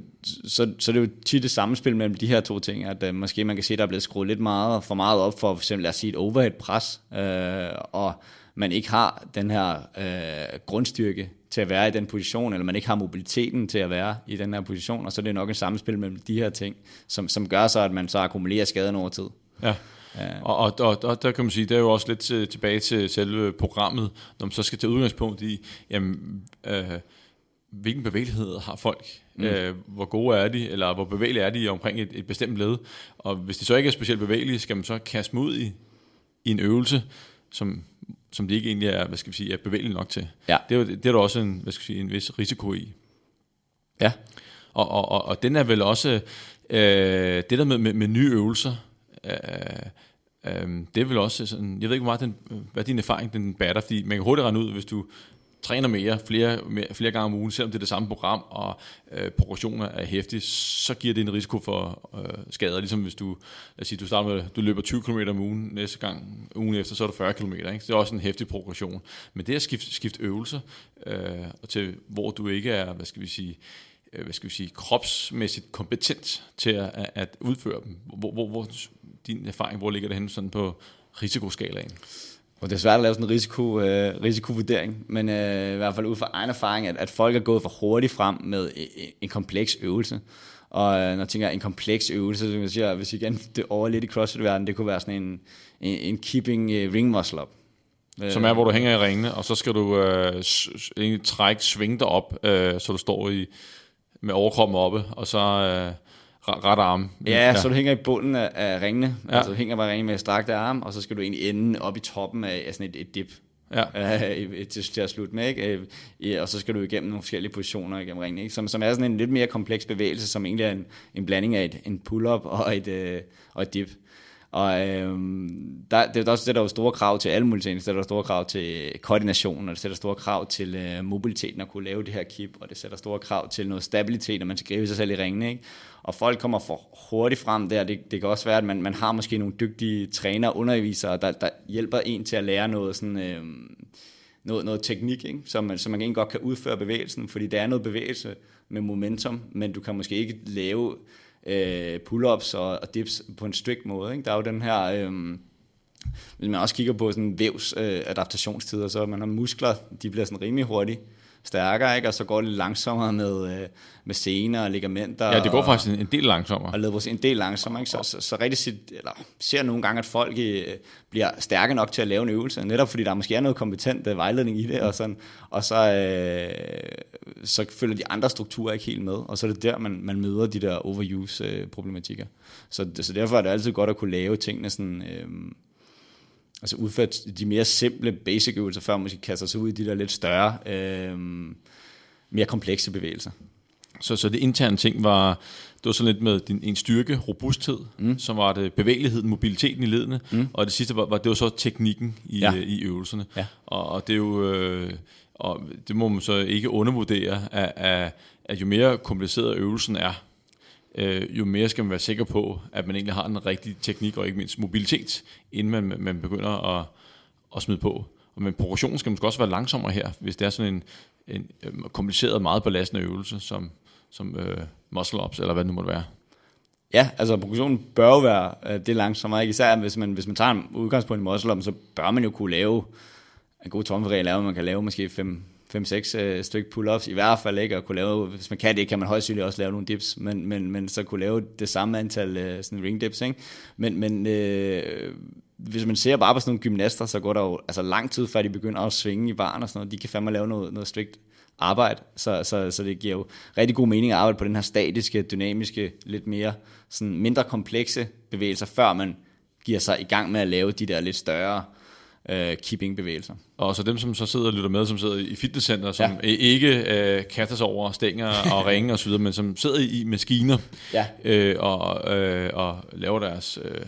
så, så er det jo tit det samspil mellem de her to ting, at øh, måske man kan se, at der er blevet skruet lidt meget, for meget op for for eksempel, lad os sige, et overhead pres, øh, og man ikke har den her øh, grundstyrke til at være i den position, eller man ikke har mobiliteten til at være i den her position, og så er det nok en samspil mellem de her ting, som, som gør så, at man så akkumulerer skaden over tid. Ja. Ja. Og, og, og, og der kan man sige, det er jo også lidt øh, tilbage til selve programmet, når man så skal tage udgangspunkt i, jamen, øh, hvilken bevægelighed har folk? Mm. Øh, hvor gode er de, eller hvor bevægelige er de omkring et, et bestemt led? Og hvis de så ikke er specielt bevægelige, skal man så kaste mod i, i en øvelse, som, som de ikke egentlig er, hvad skal vi sige, er bevægelige nok til. Ja. Det, er, det er der også en, hvad skal vi sige, en vis risiko i. Ja. Og, og, og, og den er vel også, øh, det der med, med, med nye øvelser, øh, øh, det er vel også sådan, jeg ved ikke, hvor meget den, hvad din erfaring den batter, fordi man kan hurtigt regne ud, hvis du træner mere flere, mere, flere gange om ugen, selvom det er det samme program, og øh, progressioner er hæftige, så giver det en risiko for øh, skader. Ligesom hvis du, lad os sige, du starter med, du løber 20 km om ugen, næste gang, ugen efter, så er du 40 km. Ikke? Det er også en hæftig progression. Men det at skifte, skifte øvelser øh, til, hvor du ikke er, hvad skal vi sige, øh, hvad skal vi sige, kropsmæssigt kompetent til at, at, at udføre dem. Hvor, hvor, hvor din erfaring, hvor ligger det henne sådan på risikoskalaen? Og det er svært at lave sådan en risiko, øh, risikovurdering, men øh, i hvert fald ud fra egen erfaring, at, at folk er gået for hurtigt frem med en, en kompleks øvelse. Og øh, når jeg tænker en kompleks øvelse, så jeg sige, hvis igen det over lidt i CrossFit-verdenen, det kunne være sådan en, en, en keeping øh, ring muscle up. Som er, hvor du hænger i ringene, og så skal du øh, trække, svinge dig op, øh, så du står i, med overkroppen oppe, og så... Øh, ret arm. Ja, ja, så du hænger i bunden af, af ringene, ja. altså du hænger bare ringen med strakte arm, og så skal du egentlig ende op i toppen af, af sådan et, et dip. Ja. Øh, til, til at slutte med, ikke? Øh, og så skal du igennem nogle forskellige positioner igennem ringen, ikke? Som, som er sådan en lidt mere kompleks bevægelse, som egentlig er en, en blanding af et, en pull-up og et, øh, og et dip. Og øhm, der, det, der sætter jo store krav til alle mulige. Det sætter store krav til koordination, og det sætter store krav til øh, mobiliteten at kunne lave det her kip, og det sætter store krav til noget stabilitet, at man skal gribe sig selv i ringene. Ikke? Og folk kommer for hurtigt frem der. Det, det kan også være, at man, man har måske nogle dygtige trænere, undervisere, der, der hjælper en til at lære noget sådan... Øh, noget, noget teknik, ikke? Som, man, som man egentlig godt kan udføre bevægelsen, fordi der er noget bevægelse med momentum, men du kan måske ikke lave øh, pull-ups og, og dips på en strict måde. Ikke? Der er jo den her... Øh, hvis man også kigger på sådan vævs øh, adaptationstider, så man har muskler, de bliver sådan rimelig hurtigt stærkere, ikke? og så går det langsommere med, øh, med sener og ligamenter. Ja, det går og, faktisk en, en del langsommere. Og leder en del langsommere. Ikke? Så, så, så rigtig sit, eller, ser nogle gange, at folk øh, bliver stærke nok til at lave en øvelse, netop fordi der måske er noget kompetent øh, vejledning i det, og, sådan, og så, øh, så følger de andre strukturer ikke helt med, og så er det der, man, man møder de der overuse-problematikker. så, så derfor er det altid godt at kunne lave tingene sådan... Øh, altså udført de mere simple basic øvelser, før man måske kaster sig ud i de der lidt større, øh, mere komplekse bevægelser. Så, så det interne ting var, det var sådan lidt med din, en styrke, robusthed, mm. så var det bevægeligheden, mobiliteten i ledene, mm. og det sidste var, var, det var så teknikken i, ja. i øvelserne. Ja. Og, og det er jo, øh, og det må man så ikke undervurdere, at, at, at jo mere kompliceret øvelsen er, øh, jo mere skal man være sikker på, at man egentlig har en rigtig teknik og ikke mindst mobilitet, inden man, man begynder at, at smide på. Og men progressionen skal måske også være langsommere her, hvis det er sådan en, en øh, kompliceret, meget belastende øvelse, som, som øh, muscle-ups, eller hvad det nu måtte være. Ja, altså progressionen bør jo være øh, det langsommere, ikke? især hvis man, hvis man tager en udgangspunkt i muscle-up, så bør man jo kunne lave en god tomferregel er, at man kan lave måske 5 5-6 øh, pull-ups, i hvert fald ikke, at kunne lave, hvis man kan det, kan man højst også lave nogle dips, men, men, men så kunne lave det samme antal øh, sådan ring dips, ikke? Men, men øh, hvis man ser bare på sådan nogle gymnaster, så går der jo altså lang tid, før de begynder at svinge i baren og sådan noget. De kan fandme lave noget, noget strikt arbejde, så, så, så det giver jo rigtig god mening at arbejde på den her statiske, dynamiske, lidt mere sådan mindre komplekse bevægelser, før man giver sig i gang med at lave de der lidt større øh, keeping-bevægelser. Og så dem, som så sidder og lytter med, som sidder i fitnesscenter, som ja. ikke øh, kaster sig over stænger og ringe osv., men som sidder i maskiner Ja. øh, og, øh, og laver deres øh,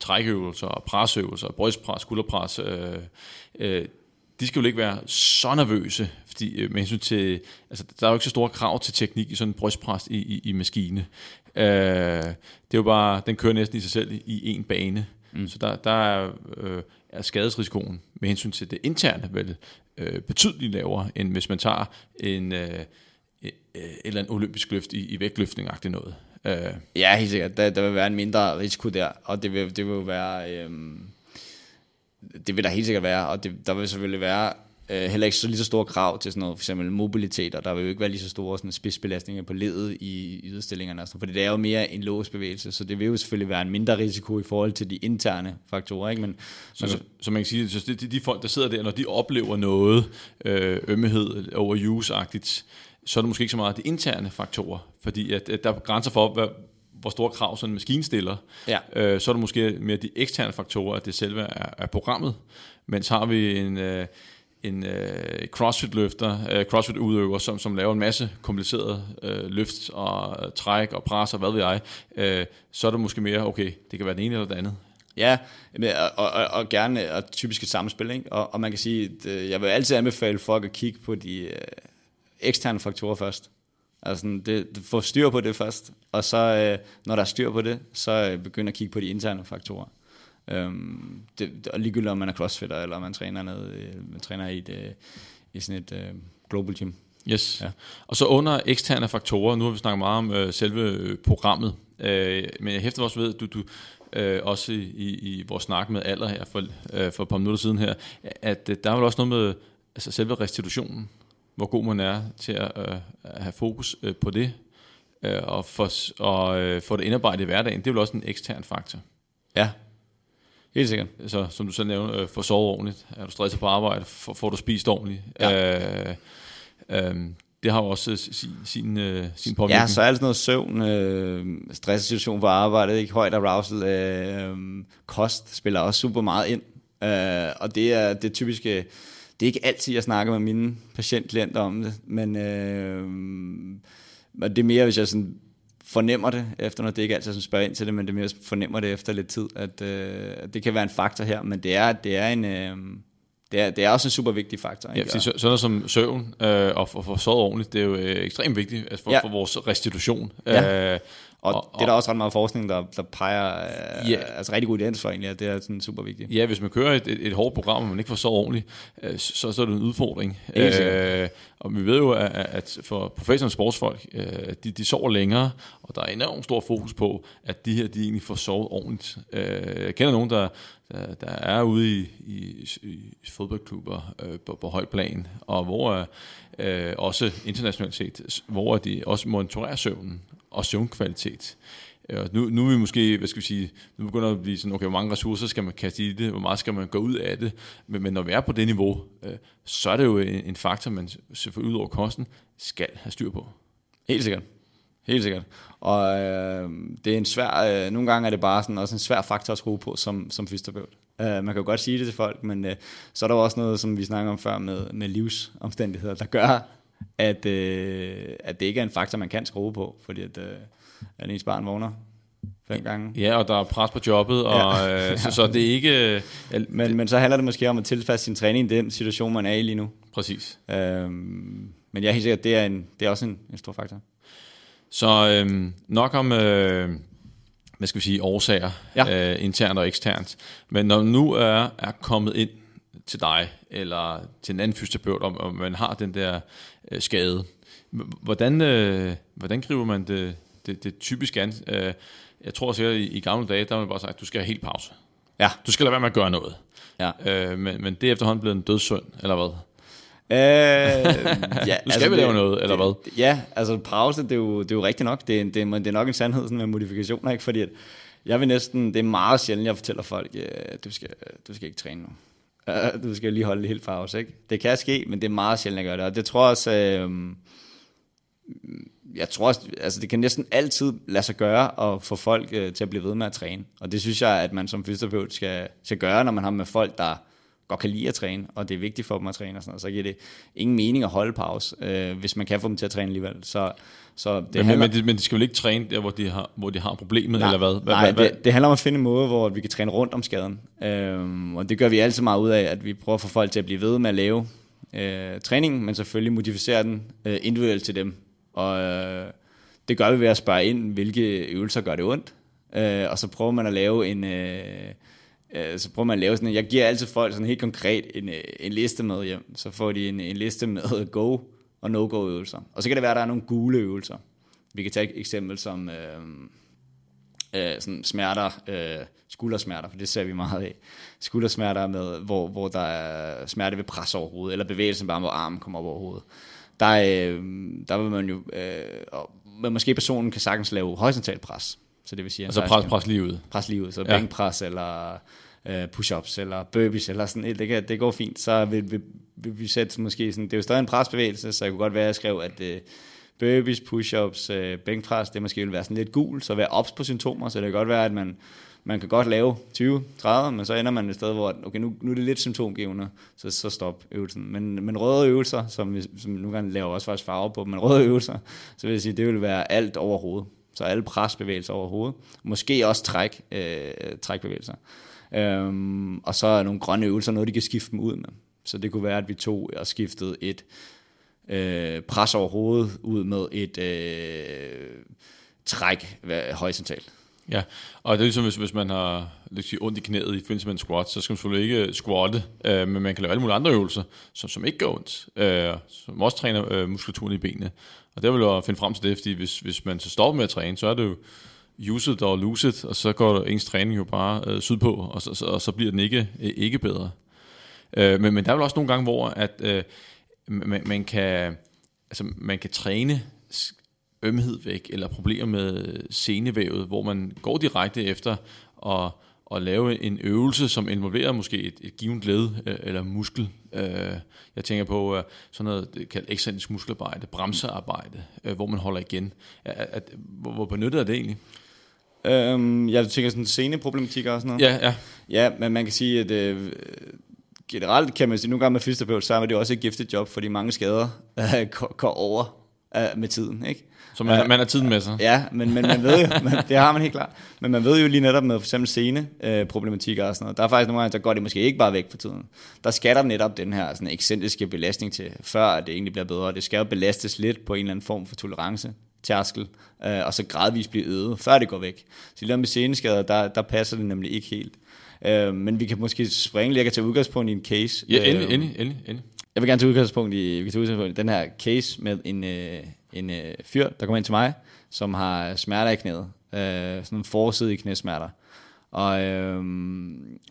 trækøvelser og presøvelser, brystpres, skulderpres, øh, øh, de skal jo ikke være så nervøse, fordi øh, med hensyn til, altså der er jo ikke så store krav til teknik i sådan en brystpres i, i, i maskine. Øh, det er jo bare, den kører næsten i sig selv i en bane. Mm. Så der, der er, øh, er skadesrisikoen med hensyn til det interne vel øh, betydeligt lavere, end hvis man tager en, øh, øh, eller en olympisk løft i, i vægtløftning-agtigt noget. Øh, Ja, helt sikkert. Der, der vil være en mindre risiko der, og det vil, det vil jo være... Øh, det vil der helt sikkert være, og det, der vil selvfølgelig være øh, heller ikke så lige så store krav til sådan noget, for eksempel mobilitet, og der vil jo ikke være lige så store sådan, spidsbelastninger på ledet i yderstillingerne, sådan, fordi det er jo mere en låsbevægelse, så det vil jo selvfølgelig være en mindre risiko i forhold til de interne faktorer, ikke? Men, Så, så, så man kan sige, så det, de, de folk, der sidder der, når de oplever noget øh, ømmehed, overuse-agtigt, så er det måske ikke så meget de interne faktorer, fordi at, at der er grænser for, hvad, hvor store krav sådan en maskine stiller. Ja. Øh, så er det måske mere de eksterne faktorer, at det selve er, er programmet. Mens har vi en, øh, en øh, crossfit-løfter, øh, crossfit-udøver, som, som laver en masse komplicerede øh, løft og øh, træk og pres og hvad ved jeg, øh, så er det måske mere, okay, det kan være det ene eller det andet. Ja, men, øh, og, og, og gerne og typisk et samspil, ikke? Og, og man kan sige, at øh, jeg vil altid anbefale folk at kigge på de øh, eksterne faktorer først. Altså sådan, det, få styr på det først, og så øh, når der er styr på det, så øh, begynder at kigge på de interne faktorer. Øhm, det, og ligegyldigt om man er crossfitter, eller man træner, noget, øh, man træner i, et, øh, i sådan et øh, global gym. Yes. Ja. Og så under eksterne faktorer, nu har vi snakket meget om øh, selve øh, programmet, øh, men jeg hæfter også ved, at du, du øh, også i, i, i vores snak med alder her for, øh, for et par minutter siden her, at øh, der er vel også noget med altså selve restitutionen, hvor god man er til at, øh, at have fokus øh, på det, øh, og, for, og øh, få det indarbejdet i hverdagen, det er vel også en ekstern faktor. Ja, helt sikkert. Så som du selv nævner, øh, få sovet ordentligt, er du stresset på arbejde, får, får du spist ordentligt. Ja. Øh, øh, det har jo også sin, sin, øh, sin påvirkning. Ja, så er det sådan noget søvn, øh, stresssituation på arbejdet, ikke højt arousal, øh, kost spiller også super meget ind. Øh, og det er det typiske, det er ikke altid, jeg snakker med mine patientklienter om det, men øh, det er mere, hvis jeg sådan fornemmer det efter noget, det er ikke altid, sådan spørger ind til det, men det er mere, fornemmer det efter lidt tid, at, øh, at det kan være en faktor her, men det er, det er en... Øh, det er, det er også en super vigtig faktor. Ja, Ikke? fordi så- sådan noget som søvn øh, og for, for sovet ordentligt, det er jo øh, ekstremt vigtigt altså for, ja. Ja. for vores restitution. Ja. Øh, Og, og, det er der også ret meget forskning, der, der peger øh, Ja. altså rigtig god evidens for egentlig, at det er sådan super vigtigt. Ja, hvis man kører et, et, et hårdt program, og man ikke får sovet ordentligt, øh, så, så er det en udfordring. Øh, og vi ved jo, at, at for professionelle sportsfolk, øh, de, de sover længere, og der er enormt stor fokus på, at de her, de egentlig får sovet ordentligt. Øh, jeg kender nogen, der, der, der er ude i, i, i fodboldklubber øh, på, på højt plan, og hvor øh, også internationalt set, hvor de også monitorerer søvnen og søvnkvalitet. Øh, og Nu, nu er vi måske, hvad skal vi sige, nu begynder det at blive sådan, okay, hvor mange ressourcer skal man kaste i det, hvor meget skal man gå ud af det, men, men når vi er på det niveau, øh, så er det jo en, en faktor, man selvfølgelig ud over kosten skal have styr på. Helt sikkert. Helt sikkert. Og øh, det er en svær, øh, nogle gange er det bare sådan, også en svær faktor at skrue på som, som fysioterapeut. Øh, man kan jo godt sige det til folk, men øh, så er der jo også noget, som vi snakker om før med, med livsomstændigheder, der gør, at, øh, at det ikke er en faktor, man kan skrue på, fordi at, øh, at ens barn vågner fem gange. Ja, og der er pres på jobbet, og, ja. øh, så, så det er ikke... Øh, Men, men så handler det måske om at tilpasse sin træning i den situation, man er i lige nu. præcis. Øhm, men jeg er helt sikker, at det er, en, det er også en, en stor faktor. Så øh, nok om, øh, hvad skal vi sige, årsager, Ja. øh, internt og eksternt. Men når nu er, er kommet ind til dig, eller til en anden fysioterapeut, om, om man har den der øh, skade, hvordan, øh, hvordan griber man det, det, det typisk an? Øh, jeg tror sikkert, i, i gamle dage, der har man bare sagt, at du skal have helt pause. Ja. Du skal lade være med at gøre noget. Ja. Øh, men, men det er efterhånden blevet en dødssynd, eller hvad? Øh, ja, Nu skal vi lave noget, eller hvad? Det, ja, altså pause, det er jo, det er jo rigtigt nok. Det er, det, er, det er nok en sandhed sådan med modifikationer, ikke? Fordi at jeg vil næsten, det er meget sjældent, jeg fortæller folk, øh, du, skal, du skal ikke træne nu. Øh, du skal lige holde det helt pause, ikke? Det kan ske, men det er meget sjældent, at gøre det. Og det tror jeg også, øh, jeg tror også, altså det kan næsten altid lade sig gøre at få folk øh, til at blive ved med at træne. Og det synes jeg, at man som fysioterapeut skal, skal gøre, når man har med folk, der, godt kan lide at træne, og det er vigtigt for dem at træne og sådan noget, så giver det ingen mening at holde pause, øh, hvis man kan få dem til at træne alligevel. Så, så det Men, handler, men, de, men de skal jo ikke træne der, hvor de har, hvor de har problemet, Nej, eller hvad? hvad, nej, hvad, det, det handler om at finde en måde, hvor vi kan træne rundt om skaden. Øhm, og det gør vi altid meget ud af, at vi prøver at få folk til at blive ved med at lave øh, træningen, men selvfølgelig modificere den øh, individuelt til dem. Og øh, det gør vi ved at spørge ind, hvilke øvelser gør det ondt. Øh, og så prøver man at lave en... Øh, øh, så prøver man at lave sådan en, jeg giver altid folk sådan helt konkret en, øh, en liste med hjem. Så får de en, en liste med go og no-go øvelser. Og så kan det være, at der er nogle gule øvelser. Vi kan tage et eksempel som... Øh, øh, sådan smerter, øh, skuldersmerter, for det ser vi meget af. Skuldersmerter, med, hvor, hvor der er smerte ved pres over hovedet, eller bevægelsen bare, hvor armen kommer op over hovedet. Der, øh, der vil man jo, øh, og, men måske personen kan sagtens lave horisontalt pres. Så det vil sige, Og så pres, pres lige ud. pres lige ud, så Ja. bænkpres eller øh, push-ups eller burpees eller sådan et, det, kan, det går fint. Så vil, vil, vil vi sætte måske sådan, det er jo stadig en presbevægelse, så jeg kunne godt være, at jeg skrev, at øh, burpees, push-ups, øh, bænkpres, det måske vil være sådan lidt gul, så være ops på symptomer, så det kan godt være, at man, man kan godt lave 20-30, men så ender man et sted, hvor okay, nu, nu er det lidt symptomgivende, så, så stop øvelsen. Men, men røde øvelser, som, vi, som nu kan lave også faktisk farve på, men røde øvelser, så vil jeg sige, det vil være alt over hovedet. Så alle presbevægelser overhovedet. Måske også træk, øh, trækbevægelser. Øhm, og så er nogle grønne øvelser, noget de kan skifte dem ud med. Så det kunne være, at vi tog og skiftede et øh, pres over hovedet ud med et øh, træk hvad- horisontalt. Ja, og det er ligesom, hvis, hvis man har lidt sige, ondt i knæet i forbindelse med en squat, så skal man selvfølgelig ikke øh, squatte, øh, men man kan lave alle mulige andre øvelser, som, som ikke gør ondt, øh, som også træner øh, muskulaturen i benene. Og det vil jeg finde frem til det, fordi hvis, hvis man så stopper med at træne, så er det jo use it og lose it, og så går ens træning jo bare øh, sydpå, og så, så, og så bliver den ikke, øh, ikke bedre. Øh, men, men der er vel også nogle gange, hvor at, øh, man, man, kan, altså, man kan træne ømhed væk, eller problemer med senevævet, hvor man går direkte efter at, at lave en øvelse, som involverer måske et, et givet led øh, eller muskel. Øh, jeg tænker på øh, sådan noget kaldt eksentrisk muskelarbejde, bremsearbejde, øh, hvor man holder igen. At, at, hvor, hvor benyttet er det egentlig? Øhm, jeg tænker sådan seneproblematikker og sådan noget. Ja, ja. Ja, men man kan sige, at øh, generelt kan man sige, nogle gange med fysioterapeut, så er det også et giftigt job, fordi mange skader øh, går over øh, med tiden, ikke? Så man, Ja. man har tiden med sig. Ja, men, men man ved jo, man, det har man helt klart, men man ved jo lige netop med for eksempel scene øh, og sådan noget, der er faktisk nogle gange, der går det måske ikke bare væk for tiden. Der skal der netop den her sådan ekscentriske belastning til, før det egentlig bliver bedre. Det skal jo belastes lidt på en eller anden form for tolerance, tærskel, øh, og så gradvist blive øget, før det går væk. Så lige med seneskader, der, der passer det nemlig ikke helt. Øh, men vi kan måske springe lige, kan tage udgangspunkt i en case. Ja, Øh, endelig, endelig, endelig, endelig jeg vil gerne tage udgangspunkt i, vi kan tage udgangspunkt i den her case med en, øh, en øh, fyr, der kommer ind til mig, som har smerter i knæet. Øh, sådan nogle forsidige knæsmerter. Og øh,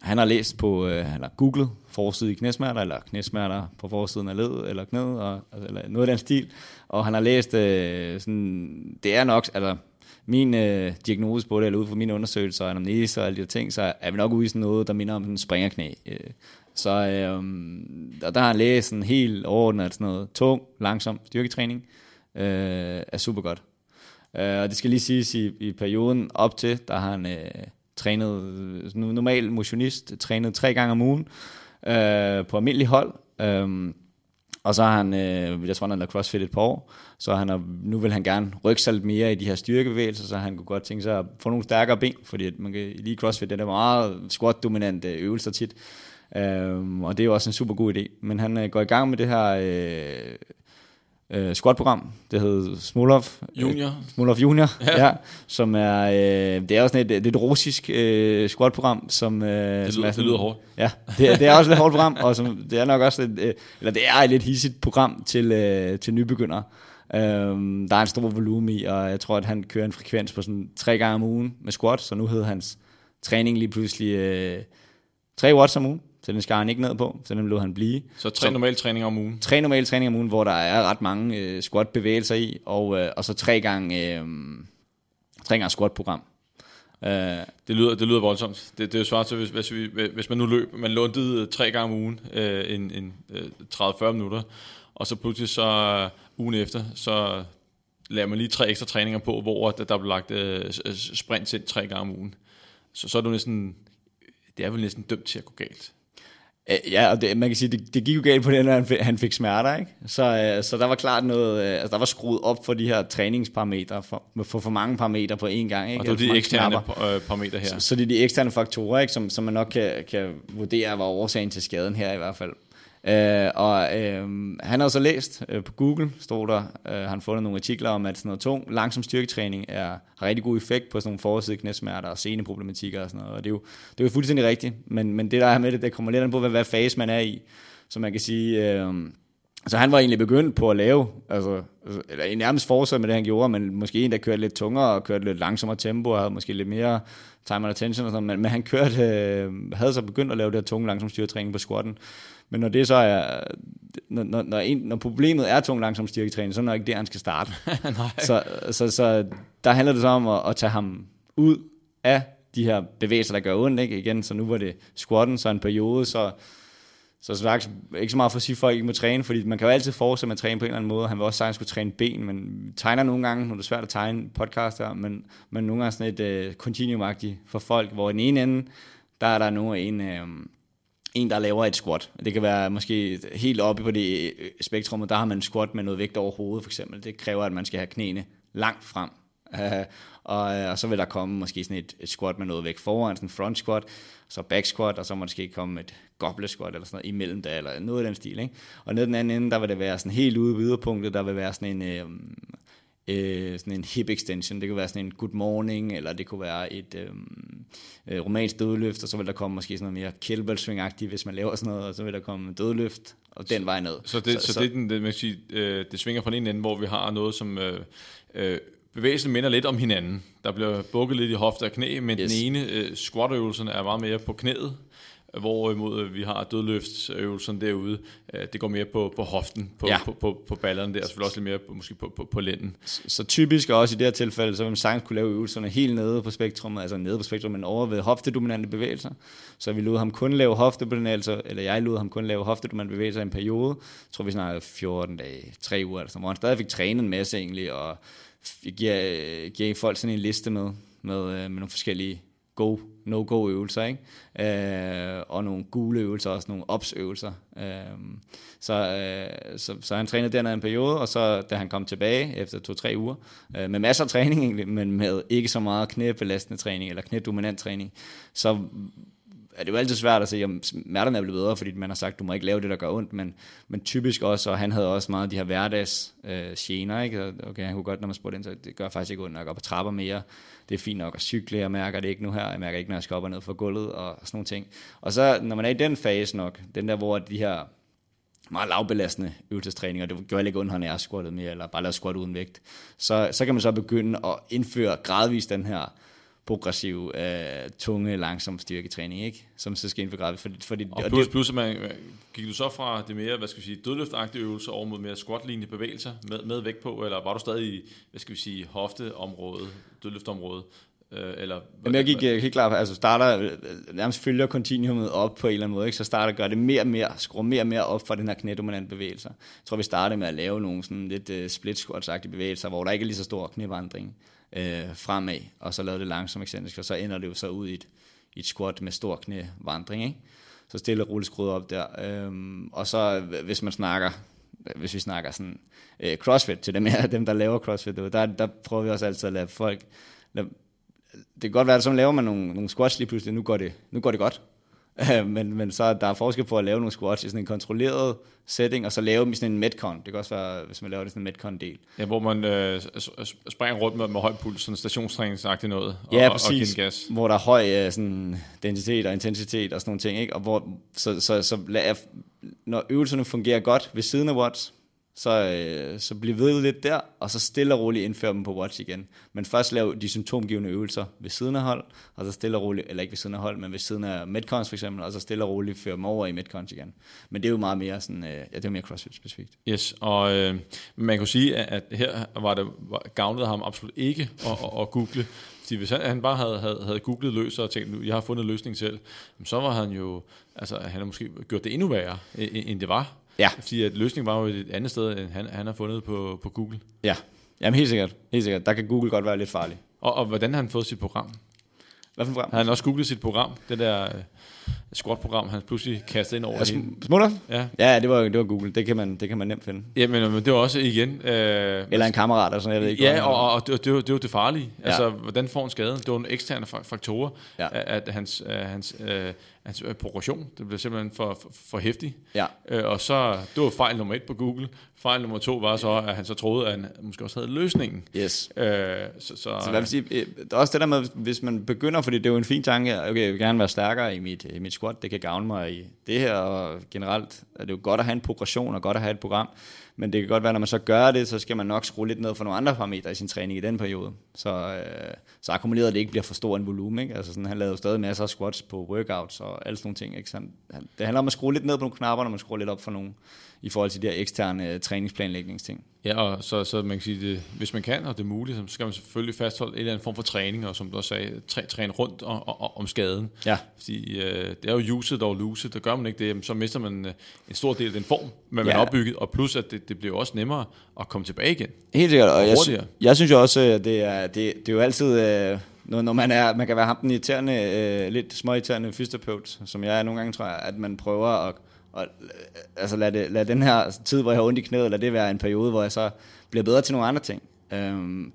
han har læst på, øh, han har googlet forsidige knæsmerter, eller knæsmerter på forsiden af led, eller knæet, og, altså, eller noget af den stil. Og han har læst, øh, sådan, det er nok, altså min øh, diagnose på det, eller ud fra mine undersøgelser, anamnese og alle de her ting, så er vi nok ude i sådan noget, der minder om en springerknæ. Øh, så øhm, der, der er han læst sådan helt overordnet, sådan noget tung, langsom styrketræning øh, er super godt. Øh, og det skal lige siges, i, i perioden op til, der har han øh, trænet, øh, normal motionist, trænet tre gange om ugen øh, på almindelig hold. Øh, og så har han, øh, jeg tror, han har CrossFit et par år, så han har, nu vil han gerne rykke sig lidt mere i de her styrkebevægelser, så han kunne godt tænke sig at få nogle stærkere ben, fordi at man kan lige CrossFit, det er meget squat-dominante øvelser tit. Øhm, og det er jo også en super god idé. Men han øh, går i gang med det her øh, øh, squat-program, det hedder Smolov. Junior. Øh, Smolov Junior, Ja. ja. Som er, øh, det er også sådan et lidt russisk øh, squat-program, som, øh, Det som lyder, er det sådan, lyder hårdt. Ja, det, er- det er også et lidt hårdt program, og som, det er nok også et, øh, eller det er et lidt hissigt program til, øh, til nybegyndere. Øhm, der er en stor volumen i, og jeg tror, at han kører en frekvens på sådan tre gange om ugen med squat, så nu hedder hans træning lige pludselig øh, 3 watts om ugen, så den skar han ikke ned på, så den lod han blive. Så tre normale træninger om ugen. Tre normale træninger om ugen, hvor der er ret mange øh, squat-bevægelser i, og, øh, og så tre gange, øh, tre gange squat-program. Øh, Det lyder, det lyder voldsomt. Det, det er jo svaret til, hvis, hvis, vi, hvis man nu løb, man låntede øh, tre gange om ugen, øh, en, en øh, 30-40 minutter, og så pludselig så øh, ugen efter, så laver man lige tre ekstra træninger på, hvor der, der blev lagt øh, sprint ind tre gange om ugen. Så, så er du næsten, det er vel næsten dømt til at gå galt. Øh, Ja, og det, man kan sige, det, det gik jo galt på den, at han fik, han fik smerter, ikke? Så, øh, så der var klart noget, øh, altså der var skruet op for de her træningsparametre, for for, for mange parametre på én gang, ikke? Og det er de eksterne knapper. parametre her. Så, så det er de eksterne faktorer, ikke, som, som man nok kan, kan vurdere var årsagen til skaden her i hvert fald. Øh, og øh, han har så læst øh, på Google, stod der, øh, han fundet nogle artikler om, at sådan noget tung, langsom styrketræning er, har rigtig god effekt på sådan nogle forside knæsmerter og seneproblematikker og sådan noget. Og det er jo, det er jo fuldstændig rigtigt, men, men det der er med det, det kommer lidt an på, hvad, hvad fase man er i. Så man kan sige, øh, så han var egentlig begyndt på at lave, altså, eller nærmest fortsat med det, han gjorde, men måske en, der kørte lidt tungere og kørte lidt langsommere tempo, og havde måske lidt mere time and attention og sådan men, men han kørte, øh, havde så begyndt at lave det her tunge langsom styrketræning på squatten. Men når det så er, når, når, når, en, når problemet er tung langsom styrketræning, så er det ikke der, han skal starte. så, så, så der handler det så om at, at tage ham ud af de her bevægelser, der gør ondt, ikke? Igen, så nu var det squatten, så en periode, så så sagt, ikke så meget for at sige, at folk ikke må træne, fordi man kan jo altid fortsætte med at træne på en eller anden måde. Han vil også sagtens skulle træne ben, men tegner nogle gange, når det er svært at tegne podcast her, men, men nogle gange sådan et uh, continuum for folk, hvor i den ene ende, der er der nu en, uh, en, der laver et squat. Det kan være måske helt oppe på det øh, spektrum, og der har man en squat med noget vægt over hovedet for eksempel. Det kræver, at man skal have knæene langt frem. Uh, og, øh, og så vil der komme måske sådan et, et squat med noget vægt foran, sådan en front squat, så back squat, og så måske komme et goblet squat eller sådan noget imellem der, eller noget af den stil. Ikke? Og ned den anden ende, der vil det være sådan helt ude ved yderpunktet, der vil være sådan en, øh, øh, sådan en hip extension. Det kunne være sådan en good morning, eller det kunne være et øh, øh, romansk dødløft, og så vil der komme måske sådan noget mere kettlebell swing-agtigt, hvis man laver sådan noget, og så vil der komme dødløft, og den vej ned. Så det, så, så, så det, det, man kan sige, øh, det svinger fra den ene ende, hvor vi har noget, som øh, øh, bevægelsen minder lidt om hinanden. Der bliver bukket lidt i hofte og knæ, men yes. den ene øh, squat-øvelserne er meget mere på knæet, hvorimod øh, vi har dødløftsøvelserne derude, øh, det går mere på, på hoften, på, ja. på, på, på ballerne der, og selvfølgelig også lidt mere på, måske på, på, på lænden. Så, så typisk også i det her tilfælde, så vil man sagtens kunne lave øvelserne helt nede på spektrummet, altså nede på spektrummet, men over ved hoftedominante bevægelser. Så vi lod ham kun lave hoftedominante, eller jeg lod ham kun lave hoftedominante bevægelser i en periode, jeg tror vi snakker 14 dage, 3 uger, altså, hvor han stadig fik trænet en masse egentlig, og giver, giver folk sådan en liste med, med, øh, med nogle forskellige go, no-go øvelser, ikke? Øh, og nogle gule øvelser, også nogle ops øvelser. Øh, så, øh, så, så han trænede den en periode, og så da han kom tilbage efter to-tre uger, øh, med masser af træning egentlig, men med ikke så meget knæbelastende træning, eller knædominant træning, så er det jo altid svært at se, om smerterne er blevet bedre, fordi man har sagt, du må ikke lave det, der gør ondt, men, men typisk også, og han havde også meget af de her hverdags øh, gener, ikke? Okay, han kunne godt, når man spurgte ind, så det gør faktisk ikke ondt, når jeg går på trapper mere, det er fint nok at cykle, jeg mærker det ikke nu her, jeg mærker ikke, når jeg skal op og ned fra gulvet, og sådan nogle ting. Og så, når man er i den fase nok, den der, hvor de her meget lavbelastende øvelsestræninger, det gør ikke ondt, når jeg squattet mere, eller bare lavet squat uden vægt, så, så kan man så begynde at indføre gradvist den her progressiv, øh, tunge, langsom styrketræning, ikke? som så skal indføre fordi, fordi, og, plus, plus man, gik du så fra det mere, hvad skal vi sige, dødløftagtige øvelser over mod mere squat-lignende bevægelser med, med vægt på, eller var du stadig i, hvad skal vi sige, hofteområdet, dødløftområdet, øh, eller... Jamen, jeg gik helt klart, altså starter, nærmest følger kontinuumet op på en eller anden måde, ikke? så starter gør det mere og mere, skruer mere og mere op for den her knædominante bevægelse. Jeg tror, vi startede med at lave nogle sådan lidt uh, split squat bevægelser, hvor der ikke er lige så stor knævandring øh, fremad, og så lavede det langsomt ekscentrisk, og så ender det jo så ud i et, i et squat med stor knævandring, ikke? Så stille og roligt skruet op der. Øhm, og så hvis man snakker, hvis vi snakker sådan øh, crossfit til dem, her, dem, der laver crossfit, der, der prøver vi også altid at lade folk, lade, det kan godt være, at så laver man nogle, nogle squats lige pludselig, nu går det, nu går det godt, men, men så der er forskel på at lave nogle squats i sådan en kontrolleret setting, og så lave dem i sådan en metcon. Det kan også være, hvis man laver det sådan en metcon-del. Ja, hvor man øh, springer rundt med, med høj puls, sådan stationstræningsagtigt noget, og, ja, præcis, og gas. hvor der er høj øh, sådan, densitet og intensitet og sådan nogle ting. Ikke? Og hvor, så, så, så lad, når øvelserne fungerer godt ved siden af watts, så, øh, så bliv ved lidt der, og så stille og roligt indføre dem på watch igen. Men først lav de symptomgivende øvelser ved siden af hold, og så stille og roligt, eller ikke ved siden af hold, men ved siden af Metcons for eksempel, og så stille og roligt føre dem over i Metcons igen. Men det er jo meget mere sådan, øh, ja, det er mere CrossFit specifikt. Yes, og øh, man kunne sige, at her var det var, gavnede ham absolut ikke at, at, at google, fordi hvis han, han bare havde, havde, havde googlet løs og tænkt, jeg har fundet løsning selv, så var han jo, altså han har måske gjort det endnu værre, øh, end det var. Ja. Fordi at løsningen var jo et andet sted, end han, han har fundet på, på Google. Ja, Jamen helt sikkert. Helt sikkert. Der kan Google godt være lidt farlig. Og, og hvordan har han fået sit program? Hvad for program? Har han også googlet sit program? Det der squat-program, han pludselig kastede ind over det hele. Smutter? Ja. Ja, det var, det var Google. Det kan man, det kan man nemt finde. Ja, men, det var også igen... Øh, Eller en kammerat, eller sådan, jeg ved ikke. Ja, og, og, og det, det, var, det var det farlige. Ja. Ja. Altså, hvordan får han skaden? Det var en eksterne fak- faktorer, ja. Ja. at, at hans, øh, hans, øh, hans øh, progression, det blev simpelthen for, for, for hæftig. Ja. Øh, og så, det var fejl nummer et på Google. Fejl nummer to var så, at han så troede, at han måske også havde løsningen. Yes. Øh, så, så, Så hvad vil sige, øh, det er også det der med, hvis man begynder, fordi det er jo en fin tanke, okay, jeg vil gerne være stærkere i mit, i mit squat, det kan gavne mig i det her, og generelt er det jo godt at have en progression, og godt at have et program, men det kan godt være, når man så gør det, så skal man nok skrue lidt ned for nogle andre parametre i sin træning i den periode, så, øh, så akkumuleret det ikke bliver for stor en volumen, ikke? Altså sådan, han lavede jo stadig masser af squats på workouts og alle sådan nogle ting, ikke? Så han, det handler om at skrue lidt ned på nogle knapper, når man skruer lidt op for nogle, i forhold til de her eksterne øh, træningsplanlægningsting. Ja, og så, så man kan sige, det, hvis man kan, og det er muligt, så skal man selvfølgelig fastholde en eller anden form for træning, og som du også sagde, træ, træne rundt og, og, og, om skaden. Ja. Fordi øh, det er jo use it or lose it, der gør man ikke det, jamen, så mister man øh, en stor del af den form, man ja. Har opbygget, og plus at det, det bliver også nemmere at komme tilbage igen. Helt sikkert, og jeg, hurtigere. sy- jeg synes jo også, at det er, det, det er jo altid, øh, når, når man, er, man kan være ham den irriterende, øh, lidt småirriterende fysioterapeut, som jeg er nogle gange, tror jeg, at man prøver at, og øh, altså lad, det, lad den her tid, hvor jeg har ondt i knæet, lad det være en periode, hvor jeg så bliver bedre til nogle andre ting. Øhm,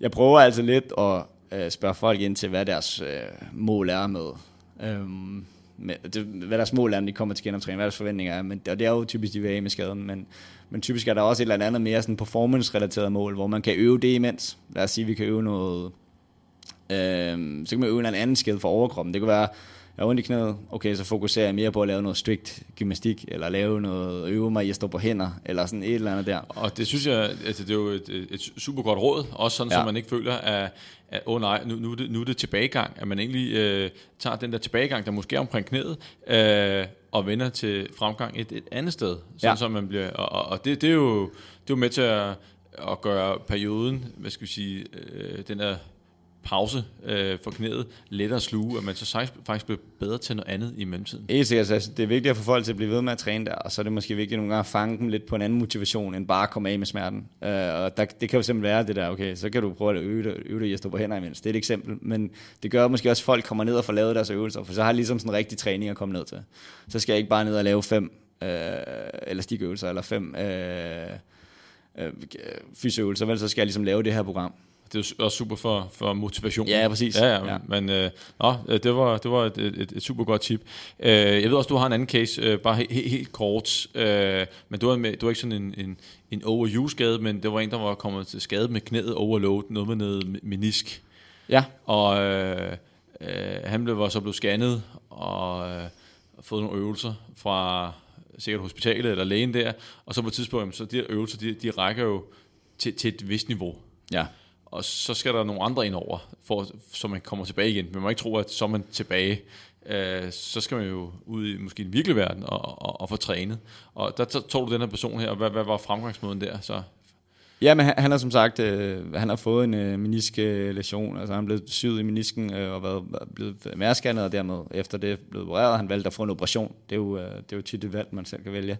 jeg prøver altså lidt at øh, spørge folk ind til, hvad deres øh, mål er med, øhm, med det, hvad deres mål er, når de kommer til genoptræning, hvad deres forventninger er, men, og det er jo typisk de vil af med skaden, men, men typisk er der også et eller andet mere sådan performance-relateret mål, hvor man kan øve det imens. Lad os sige, vi kan øve noget, øh, så kan man øve en eller anden skade for overkroppen. Det kan være, jeg har ondt i knæet, okay, så fokuserer jeg mere på at lave noget strict gymnastik, eller lave noget, øve mig i at stå på hænder, eller sådan et eller andet der. Og det synes jeg, altså det er jo et, et, super godt råd, også sådan, ja. Så man ikke føler, at, at åh nej, nu, nu, er det, nu er det tilbagegang, at man egentlig øh, tager den der tilbagegang, der måske er omkring knæet, øh, og vender til fremgang et, et andet sted, sådan Ja. så man bliver, og, og- og det, det, er jo, det er jo med til at, at gøre perioden, hvad skal vi sige, øh, den der pause øh, for knæet lettere at sluge, at man så faktisk, faktisk bliver bedre til noget andet i mellemtiden. Helt sikkert, altså, det er vigtigt at få folk til at blive ved med at træne der, og så er det måske vigtigt nogle gange at fange dem lidt på en anden motivation, end bare at komme af med smerten. Øh, og der, det kan jo simpelthen være det der, okay, så kan du prøve at øve dig, øve dig i at stå på hænder imens. Det er et eksempel, men det gør måske også, at folk kommer ned og får lavet deres øvelser, for så har jeg ligesom sådan en rigtig træning at komme ned til. Så skal jeg ikke bare ned og lave fem øh, uh, elastikøvelser, eller fem øh, øh, fysøvelser, vel, så skal jeg ligesom lave det her program. Det er jo også super for, for motivation. Ja, præcis. Ja, ja, Ja. men øh, nå, øh, det var, det var et, et, et, super godt tip. Øh, jeg ved også, du har en anden case, øh, bare he, he, helt kort, øh, men du var, med, du var ikke sådan en, en, en overuse-skade, men det var en, der var kommet til skade med knæet overload, noget med noget me- menisk. Ja, Og øh, øh, han blev, var så blevet scannet og øh, fået nogle øvelser fra sikkert hospitalet eller lægen der, og så på et tidspunkt, jamen, så de øvelser, de, de rækker jo til, til et vist niveau ja og så skal der nogle andre ind over, for, så man kommer tilbage igen. Men man må ikke tro, at så er man tilbage. Øh, så skal man jo ud i måske den virkelige verden og, og, og få trænet. Og der tog du den her person her, og hvad, hvad var fremgangsmåden der? Så, Ja, men han, han har som sagt, øh, han har fået en øh, menisk-lesion, øh, altså han er blevet syet i menisken øh, og været, blevet mærskannet, og dermed efter det blevet opereret, han valgte at få en operation. Det er jo, øh, det er jo tit et valg, man selv kan vælge.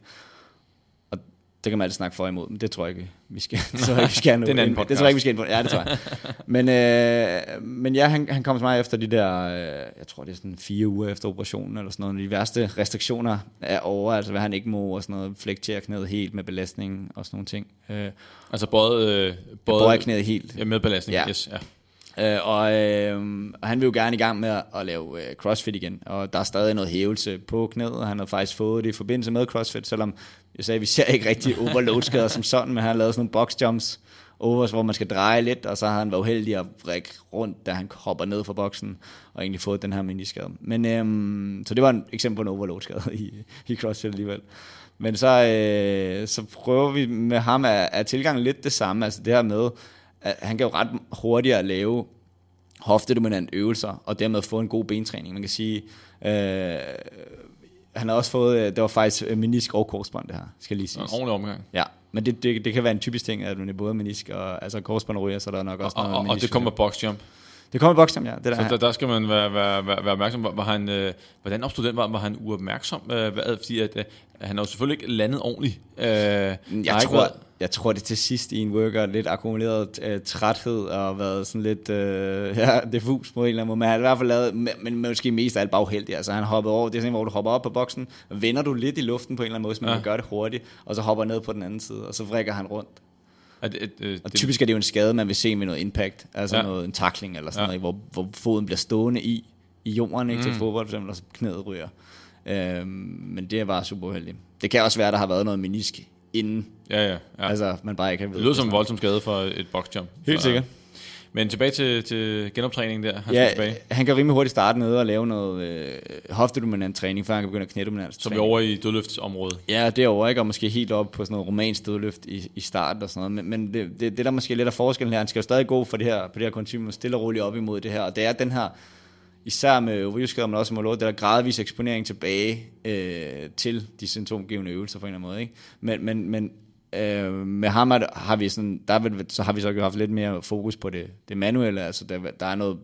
Det kan man altid snakke for imod, men det tror jeg ikke, vi skal, det tror jeg ikke, vi skal nu. Det er en anden Det tror jeg ikke, vi skal ind på. Ja, det tror jeg. Men, øh, men ja, han, han kom til mig efter de der, øh, jeg tror det er sådan fire uger efter operationen, eller sådan noget. De værste restriktioner er over, altså hvad han ikke må, og sådan noget, flektere knæet helt med belastning og sådan nogle ting. Øh, altså både, øh, både Bøjer knæet helt. ja, med belastning. Ja. Yes, ja. Øh, og, øh, og han vil jo gerne i gang med at, at lave øh, crossfit igen, og der er stadig noget hævelse på knæet, han har faktisk fået det i forbindelse med crossfit, selvom jeg sagde, at vi ser ikke rigtig overload-skader som sådan, men han har lavet sådan nogle box jumps, overs, hvor man skal dreje lidt, og så har han været uheldig at række rundt, da han hopper ned fra boksen, og egentlig fået den her meniskade. Men, øhm, så det var et eksempel på en overload-skade i, i CrossFit alligevel. Men så, øh, så prøver vi med ham at, at tilgangen lidt det samme, altså det her med, at han kan jo ret hurtigt at lave hoftedominant øvelser, og dermed få en god bentræning. Man kan sige, øh, han har også fået, øh, det var faktisk øh, menisk og korsbånd det her, skal lige Så en sige. ordentlig omgang. Ja, men det, det, det kan være en typisk ting, at man er både menisk og altså korsbånd ryger, så er der nok også Og, noget og, og det kommer box jump. Det kommer i boksjam, ja. Det der, Så der, der skal man være, være, være, være opmærksom. Var, var han, øh, hvordan opstod den? Var, var han uopmærksom? Øh, hvad, fordi at, øh, han har jo selvfølgelig ikke landet ordentligt. Øh, jeg, tror, jeg tror, det til sidst i en workout lidt akkumuleret øh, træthed og været sådan lidt øh, ja, diffus på en eller anden måde. Men han har i hvert fald lavet, men, men måske mest af alt bagheldig. Altså han hoppede over, det er sådan, hvor du hopper op på boksen, og vender du lidt i luften på en eller anden måde, så man ja. gør det hurtigt, og så hopper ned på den anden side, og så vrikker han rundt. Er det, øh, og typisk er det jo en skade, man vil se med noget impact, altså ja. noget, en takling eller sådan ja. noget, hvor, hvor foden bliver stående i, i jorden ikke, mm. til fodbold for eksempel, og så knæet ryger. Øhm, men det er bare super uheldigt. Det kan også være, at der har været noget menisk inden. Ja, ja. ja. Altså, man bare ikke kan vide. Det lyder som en voldsom skade for et boxjump. Helt sikkert. Men tilbage til, til genoptræningen der. Han, ja, tilbage. han kan rimelig hurtigt starte nede og lave noget øh, hoftedominant træning, før han kan begynde at knædominant Som er over i dødløftsområdet. Ja, derovre, ikke? og måske helt op på sådan noget romansk dødløft i, i starten og sådan noget. Men, men det, det, det, der måske lidt af forskellen her, han skal jo stadig gå for det her, på det her kontinuum, stille og roligt op imod det her. Og det er den her, især med overivskader, men også med det der gradvis eksponering tilbage øh, til de symptomgivende øvelser på en eller anden måde. Ikke? Men, men, men øh, med ham har vi sådan, der vil, så har vi så haft lidt mere fokus på det, det manuelle, altså der, der er noget,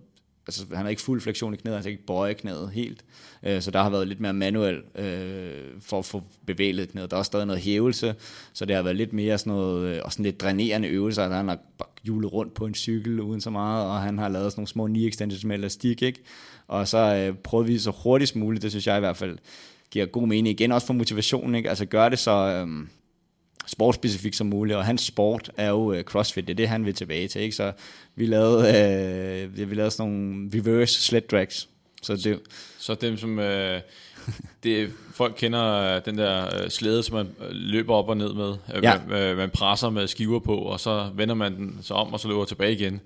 altså han har ikke fuld flektion i knæet, han kan ikke bøje knæet helt, øh, så der har været lidt mere manuel øh, for at få bevæget knæet. Der er også stadig noget hævelse, så det har været lidt mere sådan noget, øh, og sådan lidt drænerende øvelser, at han har hjulet rundt på en cykel uden så meget, og han har lavet sådan nogle små knee extensions med elastik, ikke? Og så øh, prøvede vi så hurtigst muligt, det synes jeg i hvert fald giver god mening igen, også for motivationen, ikke? Altså gør det så... Øh, sportspecifikt som muligt, og hans sport er jo uh, CrossFit, det er det, han vil tilbage til, ikke? Så vi lavede, uh, vi lavede sådan nogle reverse sled drags. Så, det, så dem, som... Uh, det, folk kender den der slæde, som man løber op og ned med. Ja. Man, man presser med skiver på, og så vender man den så om, og så løber tilbage igen.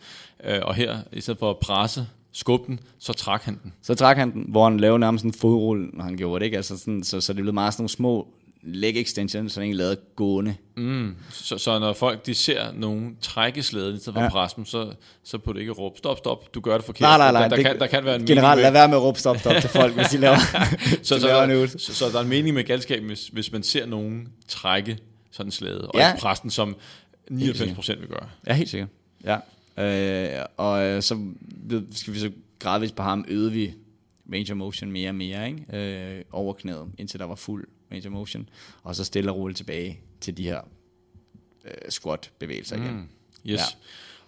Og her, i stedet for at presse, skubbe den, så trak han den. Så trak han den, hvor han lavede nærmest en fodrulle, når han gjorde det. Ikke? Altså sådan, så, så det blev meget sådan nogle små leg extension, som egentlig lavet gående. Mm. Så, så når folk de ser nogen trække slæden i stedet for ja. pressen, så, så på det ikke råbe, stop, stop, du gør det forkert. Nej, nej, nej. Der, der, det, kan, der kan være en generelt, lad være med at råbe stop, stop til folk, hvis de laver, så, så, laver så, så, så, der er en mening med galskab, hvis, hvis man ser nogen trække sådan en slæde, og ja. pressen, som 99% vil gøre. Ja, helt sikkert. Ja. Øh, og øh, så skal vi så gradvist på ham øde vi range of motion mere og mere, ikke? Øh, over knæet, indtil der var fuld range of motion, og så stille og roligt tilbage til de her øh, squat-bevægelser igen. Mm. Yes. Ja.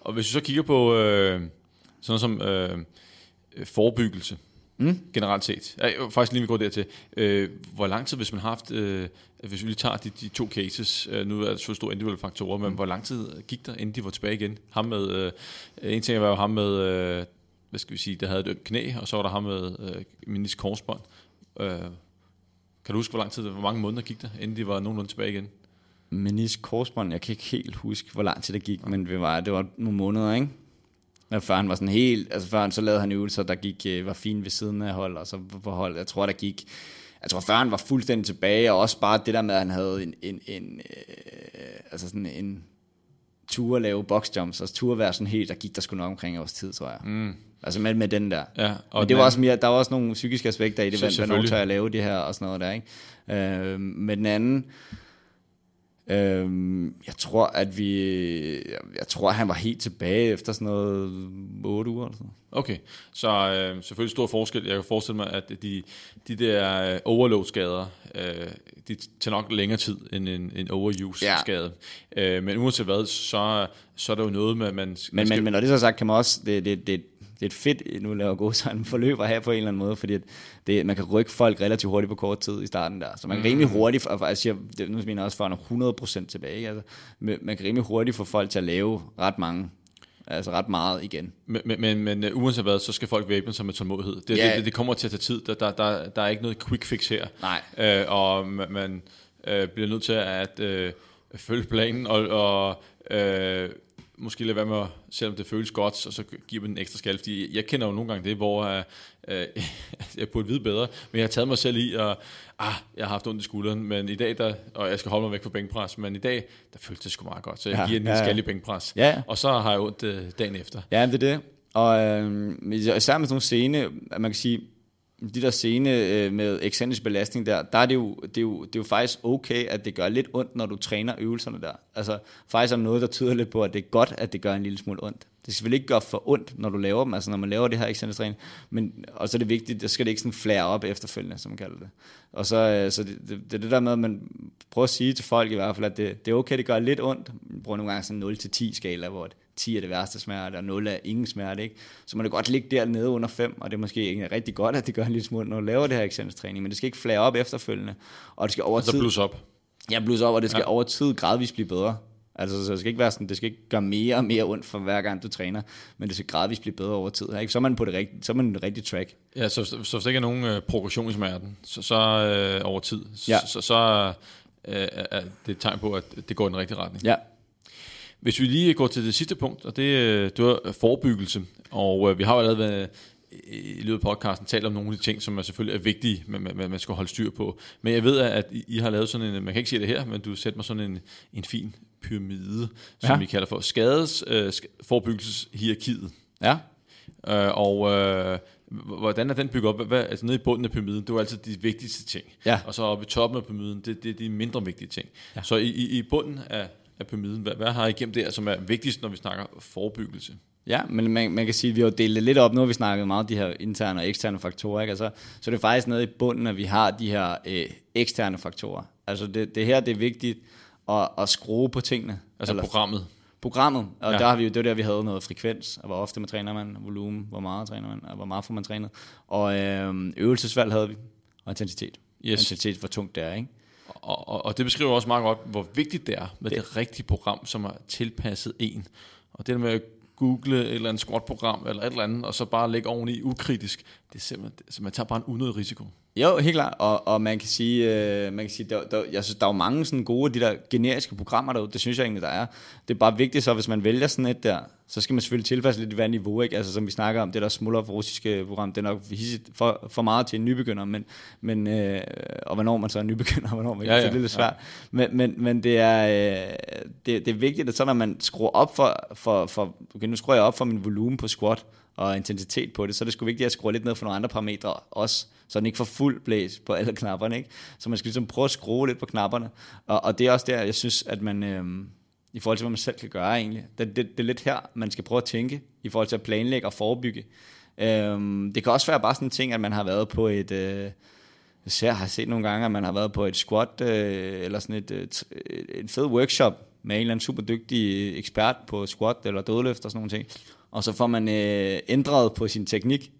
Og hvis vi så kigger på øh, sådan som øh, forebyggelse, mm. generelt set. Jeg, faktisk lige vi går dertil. Øh, hvor lang tid, hvis man har haft, øh, hvis vi lige tager de, de to cases, øh, nu er det så store individuelle faktorer, men mm. hvor lang tid gik der, inden de var tilbage igen? Ham med, øh, en ting var jo ham med, øh, hvad skal vi sige, der havde et knæ, og så var der ham med øh, menisk korsbånd. Øh, kan du huske, hvor lang tid, hvor mange måneder gik der, inden de var nogenlunde tilbage igen? Menisk korsbånd, jeg kan ikke helt huske, hvor lang tid det gik, men det var, det var nogle måneder, ikke? Men før han var sådan helt, altså før han så lavede han øvelser, der gik, øh, var fint ved siden af hold, og så på hold, jeg tror, der gik, jeg tror før han var fuldstændig tilbage, og også bare det der med, at han havde en, en, en øh, altså sådan en tur at lave boxjumps, altså tur at være sådan helt, der gik der sgu nok omkring års tid, tror jeg. Mm. Altså med, med den der. Ja, og Men det var også mere, der var også nogle psykiske aspekter i det, hvad, hvad tør at lave det her og sådan noget der, ikke? Øh, med den anden, øh, jeg tror, at vi, jeg tror, at han var helt tilbage efter sådan noget 8 uger eller sådan Okay, så øh, selvfølgelig stor forskel. Jeg kan forestille mig, at de, de der øh, overload-skader, øh, de tager nok længere tid end en, en overuse-skade. Ja. Øh, men uanset hvad, så, så er der jo noget med, at man... Men, skal... men, men når det så sagt, kan man også... Det, det, det, det er et fedt, nu laver gå sådan forløb at have på en eller anden måde, fordi det, man kan rykke folk relativt hurtigt på kort tid i starten der. Så man kan mm. rimelig hurtigt, for, jeg siger, det, nu mener jeg også for 100% tilbage, ikke? Altså, man kan rimelig hurtigt få folk til at lave ret mange Altså ret meget igen. Men, men, men, men uh, uanset hvad, så skal folk væbne sig med tålmodighed. Det, ja. det, det kommer til at tage tid. Der, der, der, der er ikke noget quick fix her. Nej. Uh, og man, uh, bliver nødt til at uh, følge planen og, og uh, måske lade være med, selvom det føles godt, og så giver man en ekstra skal. Fordi jeg kender jo nogle gange det, hvor uh, jeg burde vide bedre, men jeg har taget mig selv i, og ah, jeg har haft ondt i skulderen, men i dag, der, og jeg skal holde mig væk fra bænkpres, men i dag, der føltes det sgu meget godt, så jeg ja, giver den ja, en skal i bænkpres. Ja. Og så har jeg ondt uh, dagen efter. Ja, det er det. Og øh, især med sådan nogle scene, at man kan sige, de der scene øh, med ekscentrisk belastning der, der er det, jo, det, er jo, det er jo faktisk okay, at det gør lidt ondt, når du træner øvelserne der. Altså faktisk er noget, der tyder lidt på, at det er godt, at det gør en lille smule ondt. Det skal selvfølgelig ikke gøre for ondt, når du laver dem, altså når man laver det her ekscentrisk træning, men og så er det vigtigt, der skal det ikke sådan flære op efterfølgende, som man kalder det. Og så, øh, så det, det, det, er det der med, at man prøver at sige til folk i hvert fald, at det, det er okay, det gør lidt ondt. Man bruger nogle gange sådan 0-10 skala, hvor 10 er det værste smerte, og 0 er ingen smerte, ikke? Så må det godt ligge dernede under 5, og det er måske ikke rigtig godt, at det gør en lille smule, når du laver det her excentrisk træning, men det skal ikke flære op efterfølgende, og det skal over Altså tid... plus op. Ja, plus op, og det skal Ja. over tid gradvist blive bedre. Altså, så det skal ikke være sådan, det skal ikke gøre mere og mere ondt for hver gang du træner, men det skal gradvist blive bedre over tid. Ikke? Så er man på det rigtige, så er man på det rigtige track. Ja, så, så, så hvis der ikke er nogen øh, progression i smerten, så, så øh, over tid, Ja. så, så øh, er det et tegn på, at det går i den rigtige retning. Ja, Hvis vi lige går til det sidste punkt, og det, øh, det var forebyggelse, og øh, vi har jo allerede været, i løbet af podcasten talt om nogle af de ting, som er selvfølgelig er vigtige, man, man, man skal holde styr på. Men jeg ved, at I, har lavet sådan en, man kan ikke se det her, men du sætter mig sådan en, en fin pyramide, som Ja. vi kalder for skades øh, forebyggelseshierarkiet. ja, Øh, og øh, hvordan er den bygget op? Hvad, altså nede i bunden af pyramiden, det var altid de vigtigste ting. Ja. Og så oppe i toppen af pyramiden, det, det er de mindre vigtige ting. Ja. Så i, i, i bunden af, af pyramiden, hvad, hvad har I igennem der, som er vigtigst, når vi snakker forebyggelse? Ja, men man, man kan sige, at vi har delt det lidt op. Nu har vi snakket meget om de her interne og eksterne faktorer. Ikke? Altså, så det er faktisk nede i bunden, at vi har de her øh, eksterne faktorer. Altså det, det her, det er vigtigt at, at skrue på tingene. Altså Eller programmet. programmet. Og Ja. der har vi jo, det var der, vi havde noget frekvens, og hvor ofte man træner man, volumen, hvor meget træner man, og hvor meget får man trænet. Og øh, øvelsesvalg havde vi, og intensitet. Yes. Intensitet var tungt der, ikke? Og, og, og det beskriver også meget godt, hvor vigtigt det er med det, det rigtige program, som er tilpasset en. Og det der med at google et eller andet squat-program eller et eller andet, og så bare lægge oveni ukritisk, det er simpelthen, så man tager bare en unødig risiko. Jo, helt klart. Og, og man kan sige, øh, man kan sige der, der, jeg synes, der er jo mange sådan gode de der generiske programmer derude. Det synes jeg egentlig, der er. Det er bare vigtigt så, hvis man vælger sådan et der, så skal man selvfølgelig tilpasse lidt hvad niveau, ikke? Altså som vi snakker om, det der Smolov russiske program, det er nok for, for meget til en nybegynder, men, men øh, og hvornår man så er nybegynder, og hvornår man Ja, ja, ja, ja, det er lidt svært. Men, men, men det, er, øh, det, det er vigtigt, at så når man skruer op for, for, for okay, nu skruer jeg op for min volumen på squat, og intensitet på det, så er det sgu vigtigt at skrue lidt ned for nogle andre parametre også, så den ikke får fuld blæs på alle knapperne. Ikke? Så man skal ligesom prøve at skrue lidt på knapperne. Og, og det er også der, jeg synes, at man, Øh, i forhold til, hvad man selv kan gøre egentlig, det, det, det er lidt her, man skal prøve at tænke, i forhold til at planlægge og forebygge. Øhm, det kan også være bare sådan en ting, at man har været på et... Øh, jeg har set nogle gange, at man har været på et squat, øh, eller sådan et, øh, et, øh, et fed workshop med en eller anden super dygtig øh, ekspert på squat eller dødløft og sådan nogle ting. Og så får man øh, ændret på sin teknik.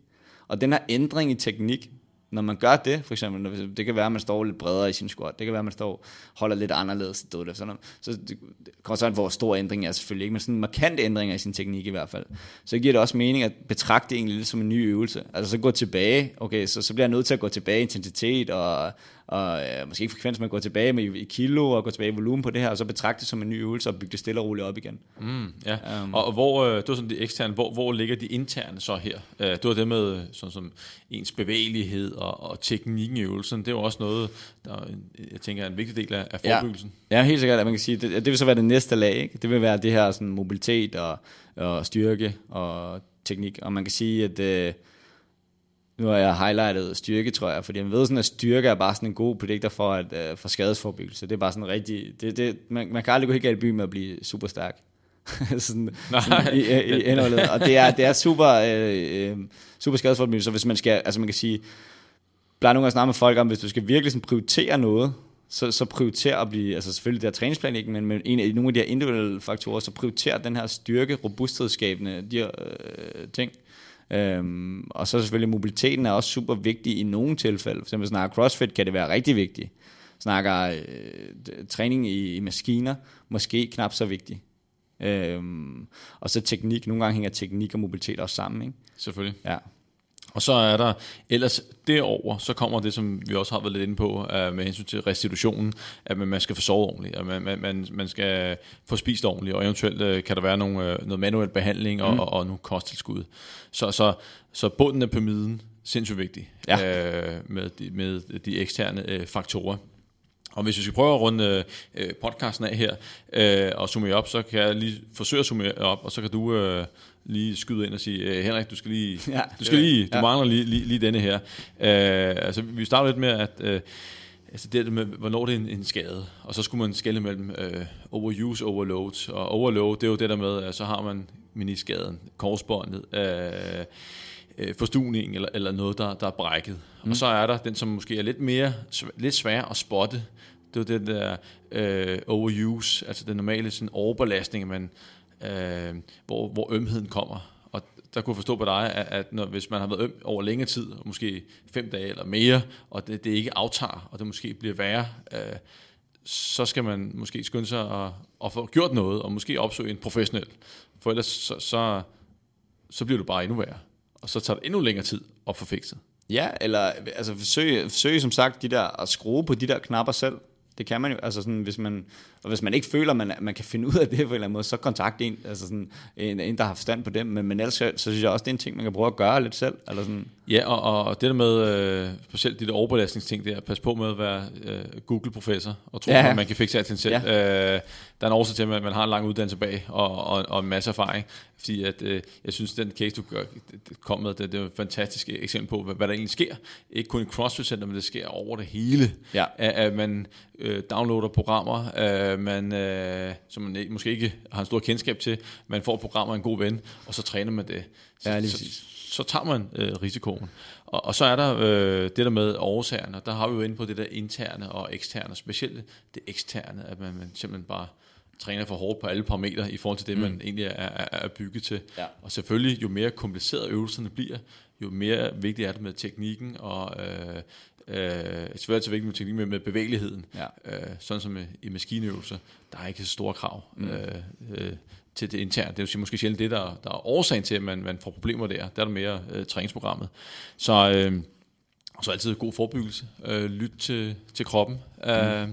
Og den her ændring i teknik, når man gør det, for eksempel, når, det kan være, at man står lidt bredere i sin squat, det kan være, at man står holder lidt anderledes i dødløft, sådan så det, kommer sådan, hvor stor ændring er selvfølgelig ikke, men sådan markante markant ændring i sin teknik i hvert fald. Så giver det også mening at betragte det egentlig lidt som en ny øvelse. Altså så gå tilbage, okay, så, så bliver jeg nødt til at gå tilbage i intensitet, og, og øh, måske ikke frekvens, men gå tilbage med i, kilo, og gå tilbage i volumen på det her, og så betragte det som en ny øvelse, og bygge det stille og roligt op igen. Mm, ja. Um, og, og hvor, øh, det var sådan det eksterne, hvor, hvor ligger de interne så her? Uh, det var det med øh, sådan som ens bevægelighed og, og teknikken i øvelsen. Det er jo også noget, der er en, jeg tænker er en vigtig del af, af Ja. forebyggelsen. Ja, helt sikkert, at man kan sige, det, det vil så være det næste lag, ikke? Det vil være det her sådan mobilitet og, og styrke og teknik, og man kan sige, at øh, nu har jeg highlightet styrke, tror jeg, fordi jeg ved sådan, at styrke er bare sådan en god prediktor for, at, øh, for skadesforbyggelse. Det er bare sådan rigtig, det, det, man, man kan aldrig gå helt galt i byen med at blive super stærk. sådan, Nej. sådan i, i, i indholdet. Og det er, det er super, øh, øh, super skadesforbyggelse, så hvis man skal, altså man kan sige, plejer nogle gange at snakke med folk om, hvis du skal virkelig sådan prioritere noget, så, så prioriter at blive, altså selvfølgelig det her træningsplan ikke, men, men en af nogle af de her individuelle faktorer, så prioriter den her styrke, robusthedsskabende, de her øh, ting. Øhm, og så selvfølgelig mobiliteten er også super vigtig i nogle tilfælde. For eksempel snakker CrossFit, kan det være rigtig vigtigt. Snakker øh, træning i, i maskiner, måske knap så vigtigt. Øhm, og så teknik, nogle gange hænger teknik og mobilitet også sammen. Ikke? Selvfølgelig. Ja. Og så er der ellers derover, så kommer det, som vi også har været lidt inde på, uh, med hensyn til restitutionen, at man, man skal få sovet ordentligt, at man, man, man, skal få spist ordentligt, og eventuelt uh, kan der være nogle, uh, noget manuel behandling og, mm. og, og nogle kosttilskud. Så, så, så bunden af pyramiden, sindssygt vigtig Ja. uh, med, de, med de eksterne uh, faktorer. Og hvis vi skal prøve at runde øh, podcasten af her øh, og summere op, så kan jeg lige forsøge at summere op, og så kan du øh, lige skyde ind og sige, øh, Henrik, du skal lige, Ja, du skal lige, du ja. mangler lige, lige, lige denne her. Øh, altså, vi starter lidt med, at øh, altså det med, hvornår det er en, en skade, og så skulle man skælde mellem øh, overuse, overload, og overload, det er jo det der med, at så har man miniskaden, korsbåndet, øh, øh, forstuning eller, eller noget, der, der er brækket. Mm. Og så er der den, som måske er lidt mere lidt svær at spotte. Det er den der øh, overuse, altså den normale sådan overbelastning, man, øh, hvor, hvor ømheden kommer. Og der kunne jeg forstå på dig, at, at når, hvis man har været øm over længere tid, måske fem dage eller mere, og det, det ikke aftager, og det måske bliver værre, øh, så skal man måske skynde sig at, at få gjort noget, og måske opsøge en professionel. For ellers så, så, så bliver du bare endnu værre. Og så tager det endnu længere tid at få fikset. Ja, eller altså forsøg, forsøg som sagt de der, at skrue på de der knapper selv. Det kan man jo, altså sådan, hvis man, og hvis man ikke føler, man, man kan finde ud af det på en eller anden måde, så kontakt en, altså sådan, en, en der har forstand på det, men, men ellers så, så synes jeg også, det er en ting, man kan prøve at gøre lidt selv, eller sådan, Ja, og, og det der med, øh, specielt de der overbelastningsting der, pas på med at være øh, Google-professor, og tro, Ja. at man kan fikse alting selv. Ja. Øh, der er en årsag til, at man, har en lang uddannelse bag, og, og, og en masse erfaring, fordi at, øh, jeg synes, den case, du gør, kom med, det, det er et fantastisk eksempel på, hvad, hvad der egentlig sker. Ikke kun i CrossFit Center, men det sker over det hele. Ja. At, at man øh, downloader programmer, øh, man, øh, som man måske ikke har en stor kendskab til, man får programmer af en god ven, og så træner man det. Så, Ja, lige så, præcis. så tager man øh, risikoen. Og, og så er der øh, det der med årsagerne, der har vi jo inde på det der interne og eksterne, specielt det eksterne, at man, man simpelthen bare træner for hårdt på alle parametre i forhold til det, mm. man egentlig er, er, er bygget til. Ja. Og selvfølgelig, jo mere kompliceret øvelserne bliver, jo mere vigtigt er det med teknikken, og øh, øh, svært vigtigt med teknik med, med bevægeligheden. Ja. Øh, sådan som med, i maskinøvelser, der er ikke så store krav mm. øh, øh, til det interne. Det er jo måske sjældent det, der, der er årsagen til, at man, man får problemer der. Der er der mere øh, træningsprogrammet. Så, øh, så altid god forebyggelse. Øh, lyt til, til kroppen. Mm. Øh,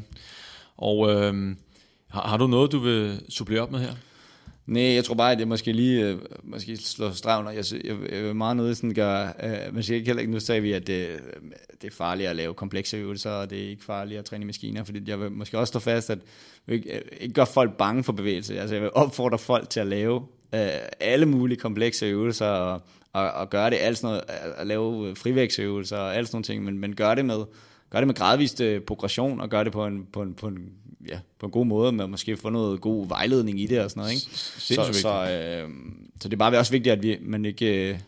og øh, har, har du noget, du vil supplere op med her? Nej, jeg tror bare, at jeg måske lige øh, måske slår stravn, og jeg, jeg, jeg vil meget noget sådan gøre, øh, man siger ikke heller ikke, nu sagde vi, at det, det er farligt at lave komplekse øvelser, og det er ikke farligt at træne i maskiner, fordi jeg vil måske også stå fast, at jeg ikke, øh, ikke gør folk bange for bevægelse, altså jeg vil opfordre folk til at lave øh, alle mulige komplekse øvelser, og, og, og gøre det alt sådan noget, øh, at- lave frivægtsøvelser og alt sådan nogle ting, men, men gør det med, gør det med gradvist progression, og gør det på en, på en, på en, ja, på en god måde, med måske få noget god vejledning i det og sådan noget, ikke? Sindssygt Så, så, øh, så det er bare også vigtigt, at vi, man ikke øh,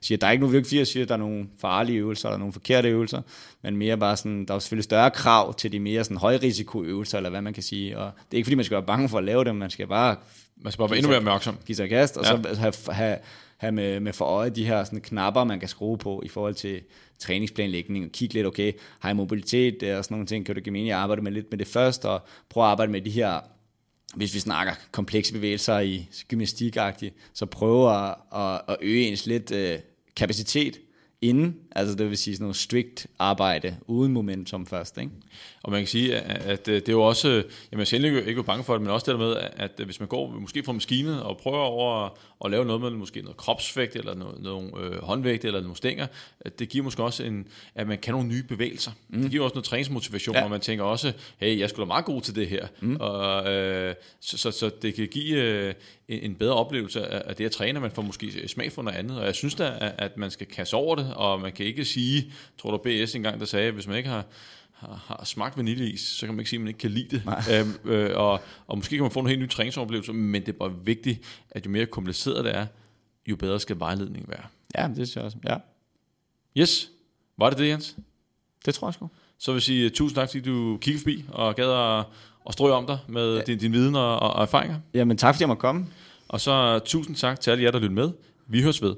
siger, der er ikke nogen virkelig, siger, at der er nogle farlige øvelser, eller nogle forkerte øvelser, men mere bare sådan, der er selvfølgelig større krav til de mere sådan højrisikoøvelser, eller hvad man kan sige, og det er ikke fordi, man skal være bange for at lave dem, man skal bare Man skal bare være endnu mere opmærksom. give sig kast, og Ja. ja. så have, have, have med, med for øje de her sådan knapper, man kan skrue på i forhold til træningsplanlægning, og kigge lidt, okay, har jeg mobilitet øh, og sådan nogle ting, kan du give mening at arbejde med lidt med det først, og prøve at arbejde med de her, hvis vi snakker komplekse bevægelser i gymnastikagtigt, så prøve at, at, at øge ens lidt øh, kapacitet inden, altså det vil sige sådan noget strict arbejde uden momentum først, ikke? Og man kan sige, at, at øh, det er jo også, jamen jeg er ikke, ikke bange for det, men også det der med, at, at hvis man går måske fra maskinen og prøver over at, at lave noget med måske noget kropsvægt, eller noget, nogle øh, håndvægt, eller nogle stænger, at det giver måske også en, at man kan nogle nye bevægelser. Mm. Det giver også noget træningsmotivation. Ja. og man tænker også, hey, jeg skulle da meget god til det her. Mm. Og, øh, så, så, så det kan give øh, en, en bedre oplevelse af, af det at træne, man får måske smag for noget andet, og jeg synes da, at, at man skal kaste over det, og man kan ikke sige, tror du BS engang, der sagde, at hvis man ikke har har, har smagt vaniljeis, så kan man ikke sige, at man ikke kan lide det. Øhm, øh, og, og måske kan man få en helt ny træningsoplevelse, men det er bare vigtigt, at jo mere kompliceret det er, jo bedre skal vejledningen være. Ja, det synes jeg også. Ja, Yes, var det det, Jens? det tror jeg sgu. Så vil jeg sige uh, tusind tak, fordi du kiggede forbi og gad at, at strøge om dig med ja. din, din viden og, og, erfaringer. Jamen tak, fordi jeg måtte komme. Og så uh, tusind tak til alle jer, der lyttede med. Vi høres ved.